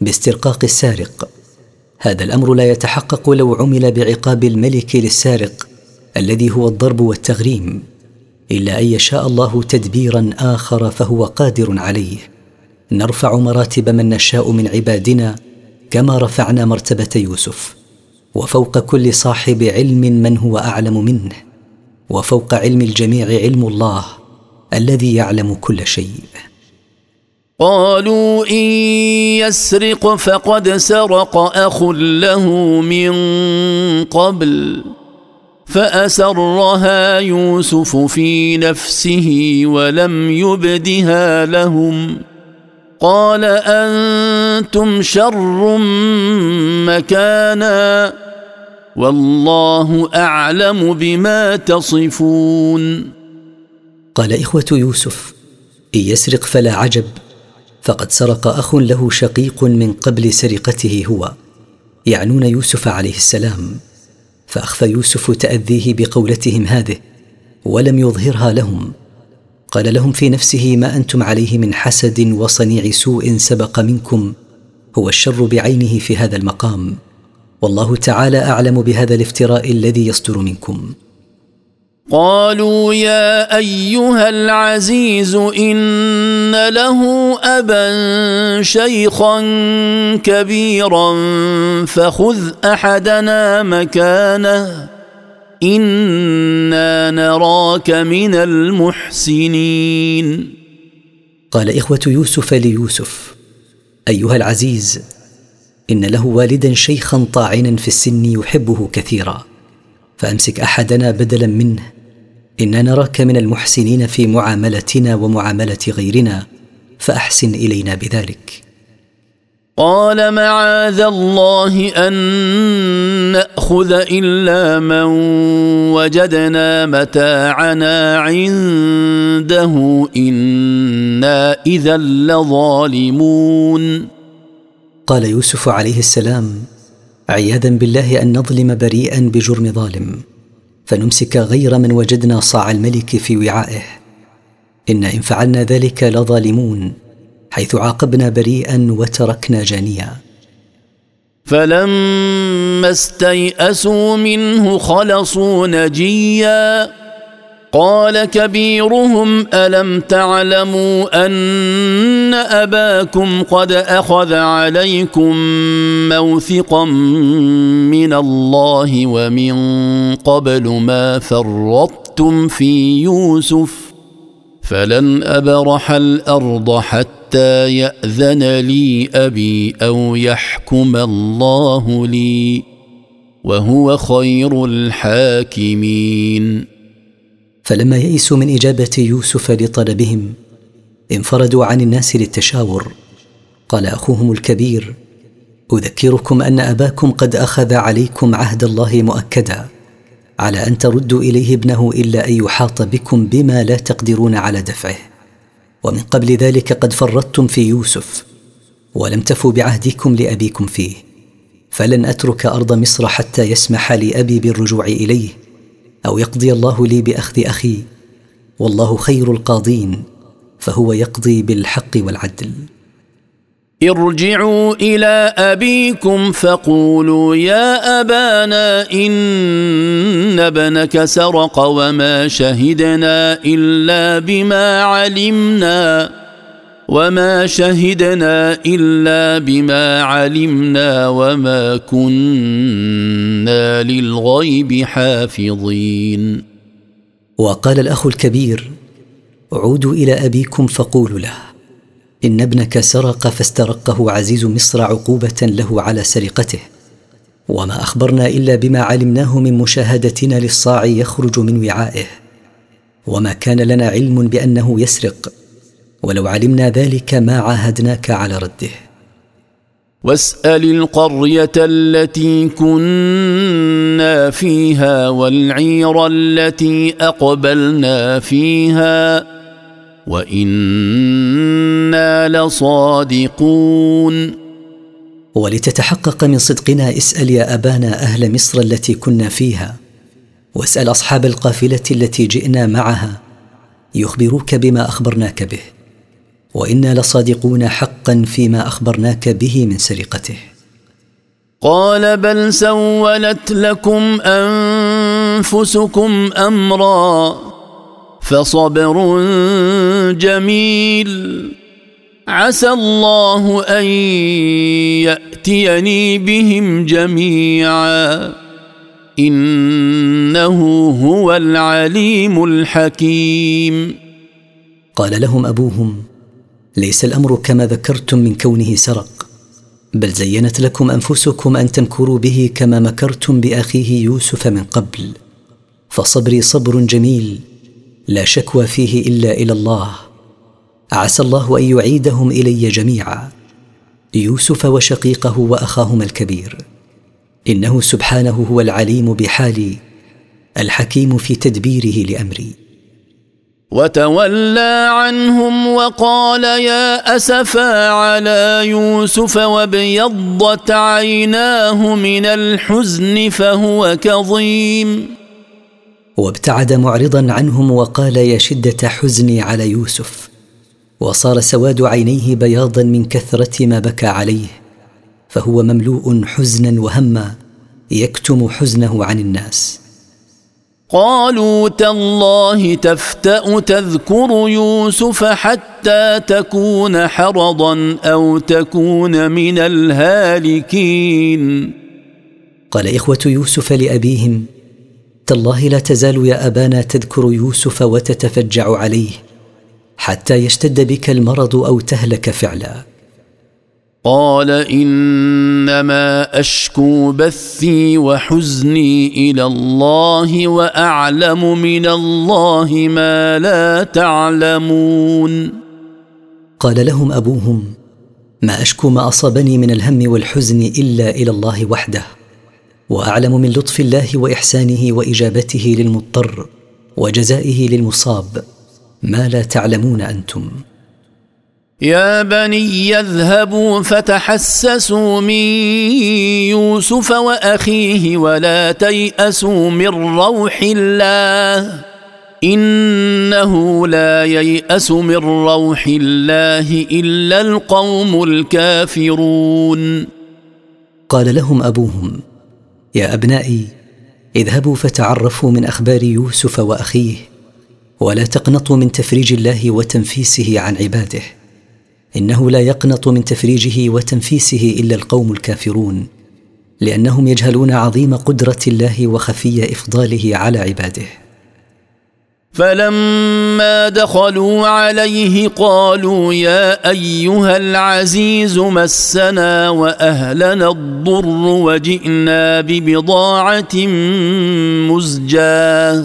باسترقاق السارق. هذا الأمر لا يتحقق لو عمل بعقاب الملك للسارق الذي هو الضرب والتغريم إلا أن يشاء الله تدبيرا آخر فهو قادر عليه. نرفع مراتب من نشاء من عبادنا كما رفعنا مرتبة يوسف. وفوق كل صاحب علم من هو أعلم منه وفوق علم الجميع علم الله الذي يعلم كل شيء. قالوا إن يسرق فقد سرق أخ له من قبل فأسرها يوسف في نفسه ولم يبدها لهم. قال أنتم شر مكانا والله أعلم بما تصفون. قال إخوة يوسف إن يسرق فلا عجب فقد سرق أخ له شقيق من قبل سرقته هو يعنون يوسف عليه السلام فاخفى يوسف تأذيه بقولتهم هذه ولم يظهرها لهم. قال لهم في نفسه ما أنتم عليه من حسد وصنيع سوء سبق منكم هو الشر بعينه في هذا المقام والله تعالى أعلم بهذا الافتراء الذي يصدر منكم. قالوا يا أيها العزيز إن له أبا شيخا كبيرا فخذ أحدنا مكانه. إنا نراك من المحسنين. قال إخوة يوسف ليوسف أيها العزيز إن له والدا شيخا طاعنا في السن يحبه كثيرا فأمسك أحدنا بدلا منه إنا نراك من المحسنين في معاملتنا ومعاملة غيرنا فأحسن إلينا بذلك. قال معاذ الله أن نأخذ إلا من وجدنا متاعنا عنده إنا إذا لظالمون. قال يوسف عليه السلام عياذا بالله أن نظلم بريئا بجرم ظالم فنمسك غير من وجدنا صاع الملك في وعائه. إن إن فعلنا ذلك لظالمون. حيث عاقبنا بريئا وتركنا جانيا. فلما استيئسوا منه خلصوا نجيا. قال كبيرهم ألم تعلموا أن أباكم قد أخذ عليكم موثقا من الله ومن قبل ما فرطتم في يوسف؟ فلن أبرح الأرض حتى يأذن لي أبي أو يحكم الله لي وهو خير الحاكمين. فلما يئسوا من إجابة يوسف لطلبهم انفردوا عن الناس للتشاور. قال أخوهم الكبير أذكركم أن أباكم قد أخذ عليكم عهد الله مؤكدا. على أن تردوا إليه ابنه إلا أن يحاط بكم بما لا تقدرون على دفعه. ومن قبل ذلك قد فرطتم في يوسف ولم تفوا بعهدكم لأبيكم فيه. فلن أترك أرض مصر حتى يسمح لابي بالرجوع إليه أو يقضي الله لي بأخذ أخي. والله خير القاضين فهو يقضي بالحق والعدل. ارجعوا إلى أبيكم فقولوا يا أبانا إن ابنك سرق وما شهدنا إلا بما علمنا وما شهدنا إلا بما علمنا وما كنا للغيب حافظين. وقال الأخ الكبير عودوا إلى أبيكم فقولوا له. إن ابنك سرق فاسترقه عزيز مصر عقوبة له على سرقته. وما أخبرنا إلا بما علمناه من مشاهدتنا للصاع يخرج من وعائه. وما كان لنا علم بأنه يسرق. ولو علمنا ذلك ما عاهدناك على رده. واسأل القرية التي كنا فيها والعير التي أقبلنا فيها. وأنا لصادقون ولتتحقق من صدقنا اسأل يا أبانا أهل مصر التي كنا فيها واسأل أصحاب القافلة التي جئنا معها يخبروك بما أخبرناك به. وإنا لصادقون حقا فيما أخبرناك به من سرقته. قال بل سولت لكم انفسكم امرا فصبر جميل. عسى الله أن يأتيني بهم جميعا. إنه هو العليم الحكيم. قال لهم أبوهم ليس الأمر كما ذكرتم من كونه سرق بل زينت لكم أنفسكم أن تمكروا به كما مكرتم بأخيه يوسف من قبل. فصبري صبر جميل. لا شكوى فيه إلا إلى الله. عسى الله أن يعيدهم إلي جميعا. يوسف وشقيقه وأخاهما الكبير. إنه سبحانه هو العليم بحالي الحكيم في تدبيره لأمري. وتولى عنهم وقال يا أسفا على يوسف وابيضت عيناه من الحزن فهو كظيم. وابتعد معرضا عنهم وقال يا شدة حزني على يوسف. وصار سواد عينيه بياضا من كثرة ما بكى عليه. فهو مملوء حزنا وهما يكتم حزنه عن الناس. قالوا تالله تفتأ تذكر يوسف حتى تكون حرضا أو تكون من الهالكين. قال إخوة يوسف لأبيهم تالله لا تزال يا أبانا تذكر يوسف وتتفجع عليه حتى يشتد بك المرض أو تهلك فعلا. قال إنما أشكو بثي وحزني إلى الله وأعلم من الله ما لا تعلمون. قال لهم أبوهم ما أشكو ما أصابني من الهم والحزن إلا إلى الله وحده. وأعلم من لطف الله وإحسانه وإجابته للمضطر وجزائه للمصاب ما لا تعلمون أنتم. يا بني يذهبوا فتحسسوا من يوسف وأخيه ولا تيأسوا من روح الله. إنه لا ييأس من روح الله إلا القوم الكافرون. قال لهم أبوهم يا أبنائي اذهبوا فتعرفوا من أخبار يوسف وأخيه ولا تقنطوا من تفريج الله وتنفيسه عن عباده. إنه لا يقنط من تفريجه وتنفيسه إلا القوم الكافرون لأنهم يجهلون عظيم قدرة الله وخفي إفضاله على عباده. فلما دخلوا عليه قالوا يا أيها العزيز مسنا وأهلنا الضر وجئنا ببضاعة مزجاة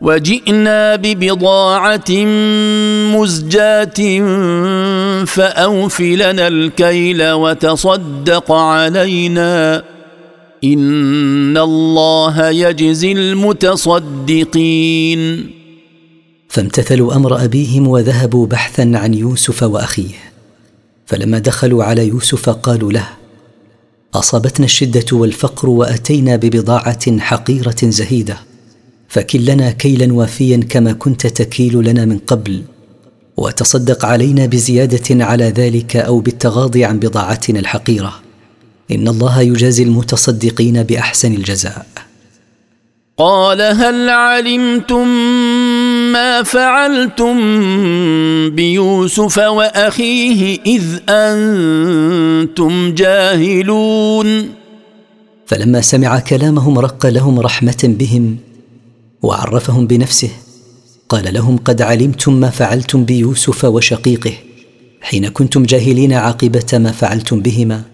وجئنا ببضاعة مزجاة فاوف لنا الكيل وتصدق علينا إن الله يجزي المتصدقين. فامتثلوا أمر أبيهم وذهبوا بحثا عن يوسف وأخيه. فلما دخلوا على يوسف قالوا له أصابتنا الشدة والفقر وأتينا ببضاعة حقيرة زهيدة فكل لنا كيلا وافيا كما كنت تكيل لنا من قبل وتصدق علينا بزيادة على ذلك أو بالتغاضي عن بضاعتنا الحقيرة. إن الله يجازي المتصدقين بأحسن الجزاء. قال هل علمتم ما فعلتم بيوسف وأخيه إذ أنتم جاهلون؟ فلما سمع كلامهم رق لهم رحمة بهم وعرفهم بنفسه قال لهم قد علمتم ما فعلتم بيوسف وشقيقه حين كنتم جاهلين عاقبة ما فعلتم بهما.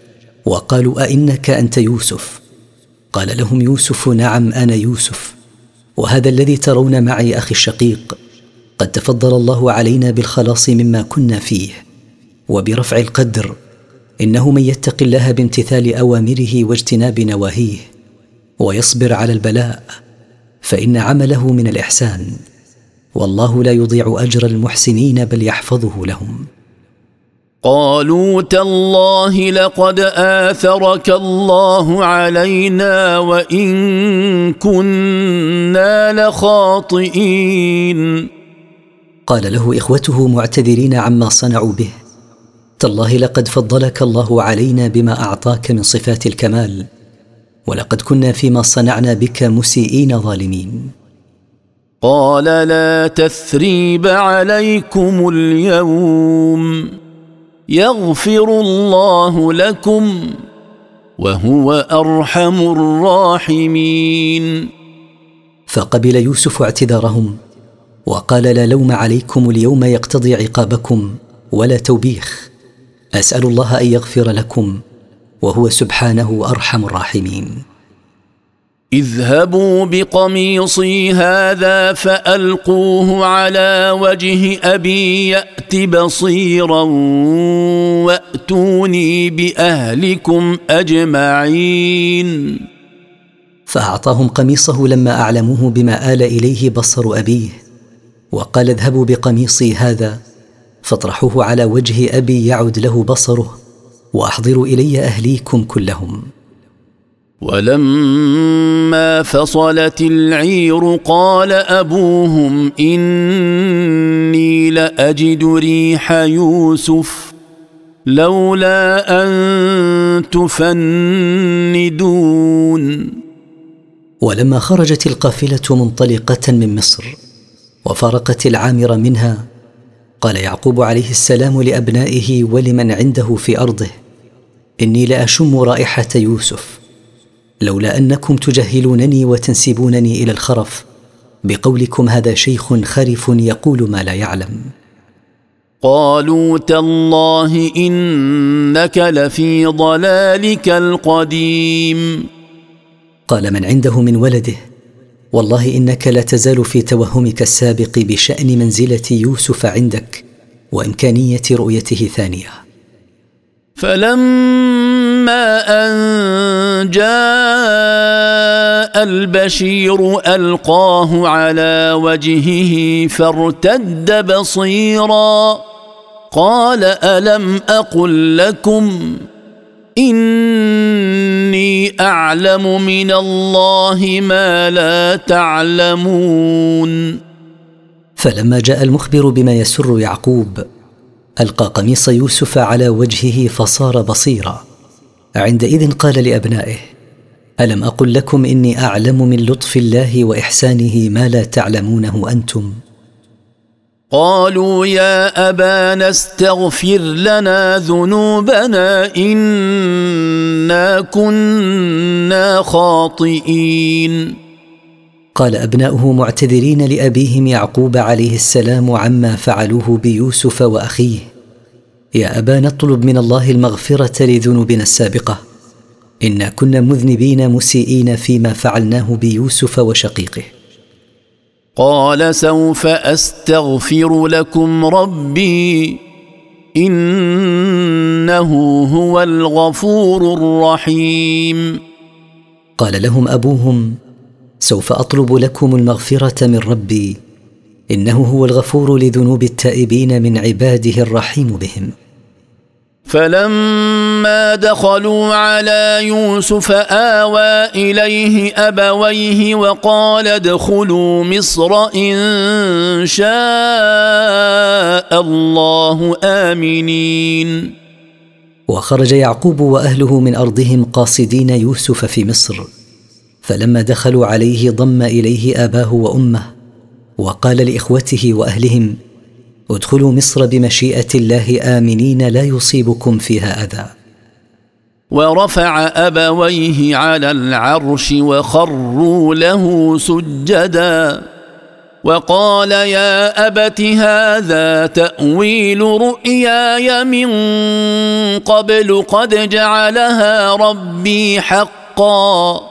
وقالوا أئنك أنت يوسف؟ قال لهم يوسف نعم أنا يوسف. وهذا الذي ترون معي أخي الشقيق قد تفضل الله علينا بالخلاص مما كنا فيه. وبرفع القدر إنه من يتق الله بامتثال أوامره واجتناب نواهيه ويصبر على البلاء فإن عمله من الإحسان. والله لا يضيع أجر المحسنين بل يحفظه لهم. قالوا تالله لقد آثرك الله علينا وإن كنا لخاطئين. قال له إخوته معتذرين عما صنعوا به تالله لقد فضلك الله علينا بما أعطاك من صفات الكمال ولقد كنا فيما صنعنا بك مسيئين ظالمين. قال لا تثريب عليكم اليوم. يغفر الله لكم وهو أرحم الراحمين. فقبل يوسف اعتذارهم وقال لا لوم عليكم اليوم يقتضي عقابكم ولا توبيخ أسأل الله أن يغفر لكم وهو سبحانه أرحم الراحمين. اذهبوا بقميصي هذا فألقوه على وجه أبي يأت بصيرا وأتوني بأهلكم أجمعين. فأعطاهم قميصه لما أعلموه بما آل إليه بصر أبيه وقال اذهبوا بقميصي هذا فاطرحوه على وجه أبي يعد له بصره وأحضروا إلي أهليكم كلهم. ولما فصلت العير قال أبوهم إني لأجد ريح يوسف لولا أن تفندون. ولما خرجت القافلة منطلقة من مصر وفارقت العامر منها قال يعقوب عليه السلام لأبنائه ولمن عنده في أرضه إني لأشم رائحة يوسف. لولا أنكم تجهلونني وتنسبونني إلى الخرف. بقولكم هذا شيخ خرف يقول ما لا يعلم. قالوا تالله إنك لفي ضلالك القديم. قال من عنده من ولده والله إنك لا تزال في توهمك السابق بشأن منزلة يوسف عندك وإمكانية رؤيته ثانية. فلما أن جاء البشير ألقاه على وجهه فارتد بصيرا. قال ألم أقل لكم إني أعلم من الله ما لا تعلمون. فلما جاء المخبر بما يسر يعقوب ألقى قميص يوسف على وجهه فصار بصيرا. عندئذ قال لأبنائه ألم أقل لكم إني أعلم من لطف الله وإحسانه ما لا تعلمونه أنتم؟ قالوا يا أبانا استغفر لنا ذنوبنا إنا كنا خاطئين. قال أبناؤه معتذرين لأبيهم يعقوب عليه السلام عما فعلوه بيوسف وأخيه. يا أبانا اطلب من الله المغفرة لذنوبنا السابقة. إنا كنا مذنبين مسيئين فيما فعلناه بيوسف وشقيقه. قال سوف أستغفر لكم ربي إنه هو الغفور الرحيم. قال لهم أبوهم سوف أطلب لكم المغفرة من ربي إنه هو الغفور لذنوب التائبين من عباده الرحيم بهم. فلما دخلوا على يوسف آوى إليه أبويه وقال ادخلوا مصر إن شاء الله آمنين. وخرج يعقوب وأهله من أرضهم قاصدين يوسف في مصر. فلما دخلوا عليه ضم إليه آباه وأمه. وقال لإخوته وأهلهم ادخلوا مصر بمشيئة الله آمنين لا يصيبكم فيها أذى. ورفع أبويه على العرش وخروا له سجدا وقال يا أبت هذا تأويل رؤياي من قبل قد جعلها ربي حقا.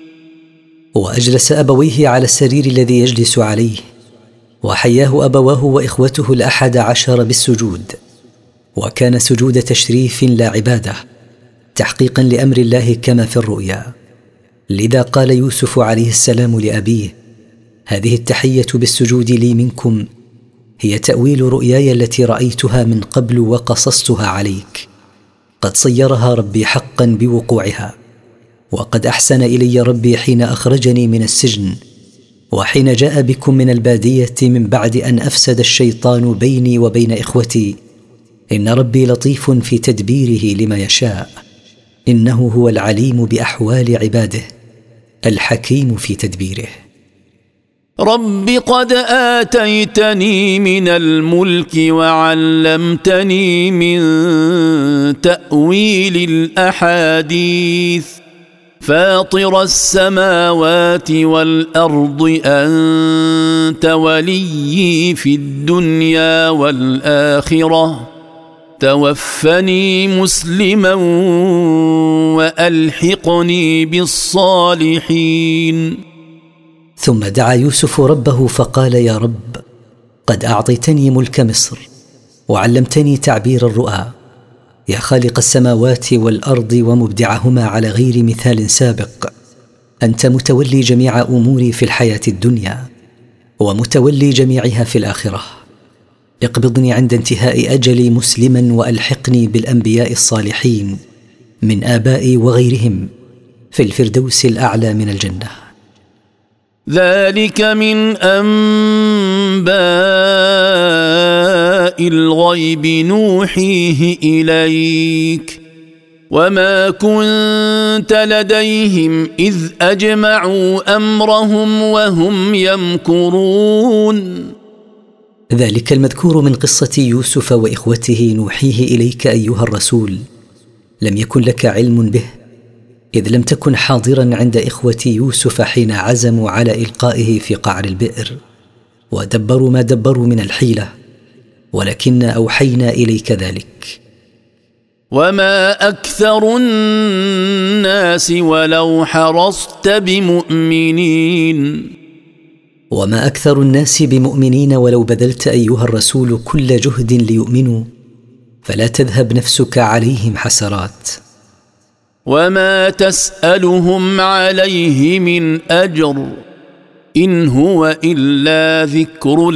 وأجلس أبويه على السرير الذي يجلس عليه وحياه أبواه وإخوته الأحد عشر بالسجود. وكان سجود تشريف لا عبادة تحقيقا لأمر الله كما في الرؤيا. لذا قال يوسف عليه السلام لأبيه هذه التحية بالسجود لي منكم هي تأويل رؤياي التي رأيتها من قبل وقصصتها عليك. قد صيرها ربي حقا بوقوعها. وقد أحسن إلي ربي حين أخرجني من السجن وحين جاء بكم من البادية من بعد أن أفسد الشيطان بيني وبين إخوتي إن ربي لطيف في تدبيره لما يشاء إنه هو العليم بأحوال عباده الحكيم في تدبيره. رب قد آتيتني من الملك وعلمتني من تأويل الأحاديث. فاطر السماوات والأرض أنت وليي في الدنيا والآخرة. توفني مسلما وألحقني بالصالحين. ثم دعا يوسف ربه فقال يا رب قد أعطيتني ملك مصر وعلمتني تعبير الرؤى. يا خالق السماوات والأرض ومبدعهما على غير مثال سابق. أنت متولي جميع أموري في الحياة الدنيا ومتولي جميعها في الآخرة. اقبضني عند انتهاء اجلي مسلما وألحقني بالأنبياء الصالحين من آبائي وغيرهم في الفردوس الأعلى من الجنة. ذلك من أنباء الغيب نوحيه إليك. وما كنت لديهم إذ أجمعوا أمرهم وهم يمكرون. ذلك المذكور من قصة يوسف وإخوته نوحيه إليك أيها الرسول. لم يكن لك علم به؟ إذ لم تكن حاضرا عند اخوه يوسف حين عزموا على إلقائه في قعر البئر ودبروا ما دبروا من الحيلة ولكن أوحينا إليك ذلك. وما أكثر الناس ولو حرصت بمؤمنين. وما أكثر الناس بمؤمنين ولو بذلت أيها الرسول كل جهد ليؤمنوا فلا تذهب نفسك عليهم حسرات. وما تسالهم عليه من اجر ان هو الا ذكر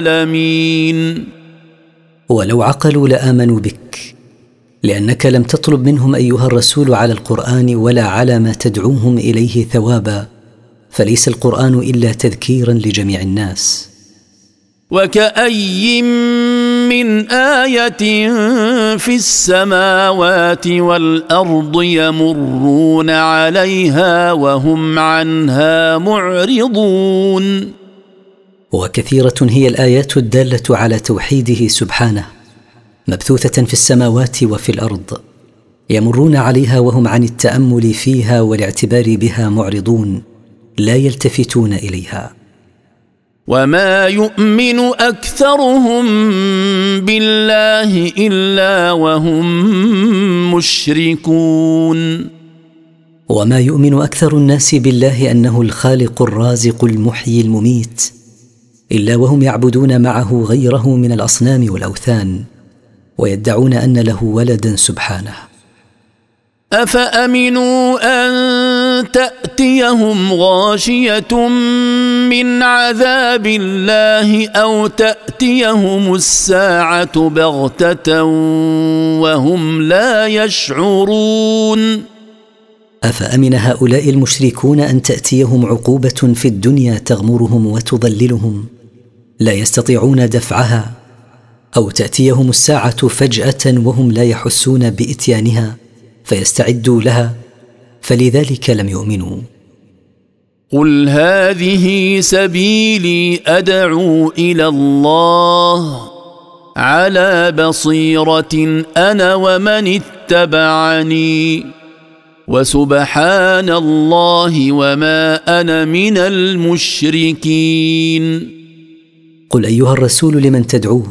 للعالمين ولو عقلوا لآمنوا بك لأنك لم تطلب منهم أيها الرسول على القرآن ولا على ما تدعوهم إليه ثوابا فليس القرآن إلا تذكيرا لجميع الناس. وكأي من آية في السماوات والأرض يمرون عليها وهم عنها معرضون. وكثيرة هي الآيات الدالة على توحيده سبحانه مبثوثة في السماوات وفي الأرض يمرون عليها وهم عن التأمل فيها والاعتبار بها معرضون لا يلتفتون إليها. وما يؤمن اكثرهم بالله الا وهم مشركون وما يؤمن أكثر الناس بالله انه الخالق الرازق المحيي المميت الا وهم يعبدون معه غيره من الاصنام والاوثان ويدعون ان له ولدا سبحانه. افامنوا ان تأتيهم غاشية من عذاب الله أو تأتيهم الساعة بغتة وهم لا يشعرون. أفأمن هؤلاء المشركون أن تأتيهم عقوبة في الدنيا تغمرهم وتضللهم؟ لا يستطيعون دفعها. أو تأتيهم الساعة فجأة وهم لا يحسون بإتيانها فيستعدوا لها. فلذلك لم يؤمنوا. قل هذه سبيلي ادعو إلى الله على بصيره أنا ومن اتبعني وسبحان الله وما أنا من المشركين. قل ايها الرسول لمن تدعوه؟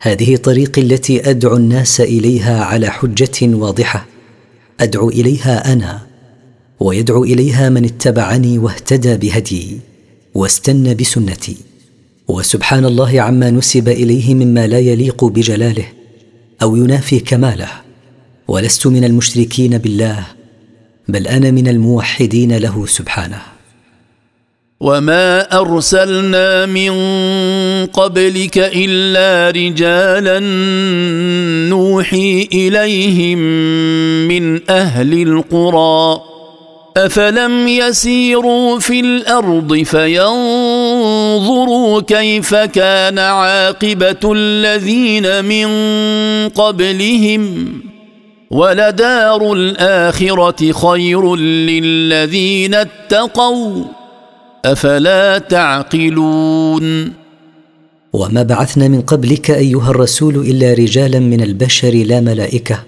هذه طريقي التي ادعو الناس اليها على حجه واضحة. أدعو إليها أنا ويدعو إليها من اتبعني واهتدى بهديي واستنى بسنتي. وسبحان الله عما نسب إليه مما لا يليق بجلاله أو ينافي كماله. ولست من المشركين بالله بل أنا من الموحدين له سبحانه. وما ارسلنا من قبلك الا رجالا نوحي اليهم من أهل القرى افلم يسيروا في الأرض فينظروا كيف كان عاقبه الذين من قبلهم ولدار الاخره خير للذين اتقوا أفلا تعقلون؟ وما بعثنا من قبلك أيها الرسول إلا رجالا من البشر لا ملائكة.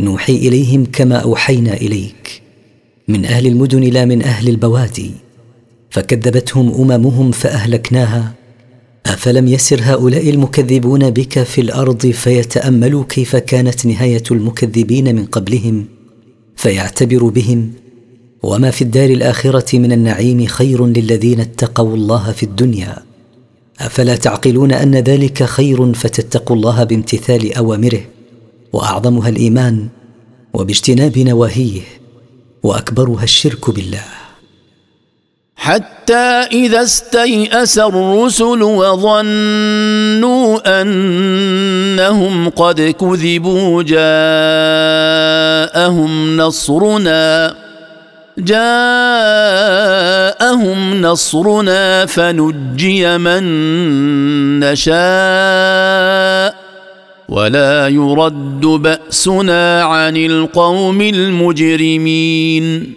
نوحي إليهم كما أوحينا إليك. من أهل المدن لا من أهل البوادي. فكذبتهم أممهم فأهلكناها. أفلم يسر هؤلاء المكذبون بك في الأرض فيتأملوا كيف كانت نهاية المكذبين من قبلهم؟ فيعتبر بهم وما في الدار الآخرة من النعيم خير للذين اتقوا الله في الدنيا. أفلا تعقلون أن ذلك خير فتتقوا الله بامتثال أوامره. وأعظمها الإيمان وباجتناب نواهيه وأكبرها الشرك بالله. حتى إذا استيأس الرسل وظنوا أنهم قد كذبوا جاءهم نصرنا جاءهم نصرنا فنجي من نشاء ولا يرد بأسنا عن القوم المجرمين.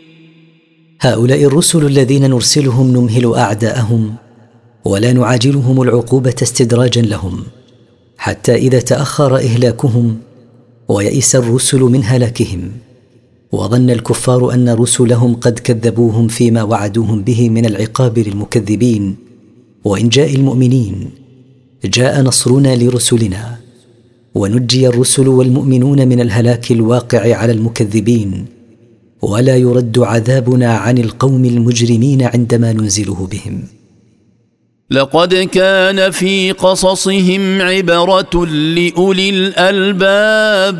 هؤلاء الرسل الذين نرسلهم نمهل أعداءهم ولا نعاجلهم العقوبة استدراجا لهم حتى إذا تأخر إهلاكهم ويئس الرسل من هلاكهم. وظن الكفار أن رسلهم قد كذبوهم فيما وعدوهم به من العقاب للمكذبين وإن جاء المؤمنين جاء نصرنا لرسلنا ونجي الرسل والمؤمنون من الهلاك الواقع على المكذبين ولا يرد عذابنا عن القوم المجرمين عندما ننزله بهم. لقد كان في قصصهم عبرة لأولي الألباب.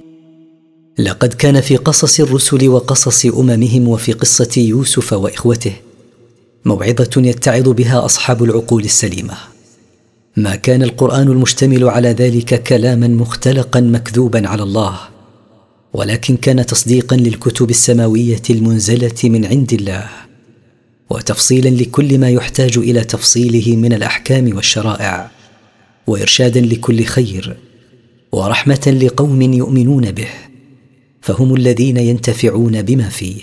لقد كان في قصص الرسل وقصص أممهم وفي قصة يوسف وإخوته موعظة يتعظ بها أصحاب العقول السليمة. ما كان القرآن المشتمل على ذلك كلاما مختلقا مكذوبا على الله ولكن كان تصديقا للكتب السماوية المنزلة من عند الله وتفصيلا لكل ما يحتاج إلى تفصيله من الأحكام والشرائع وإرشادا لكل خير ورحمة لقوم يؤمنون به. فهم الذين ينتفعون بما فيه.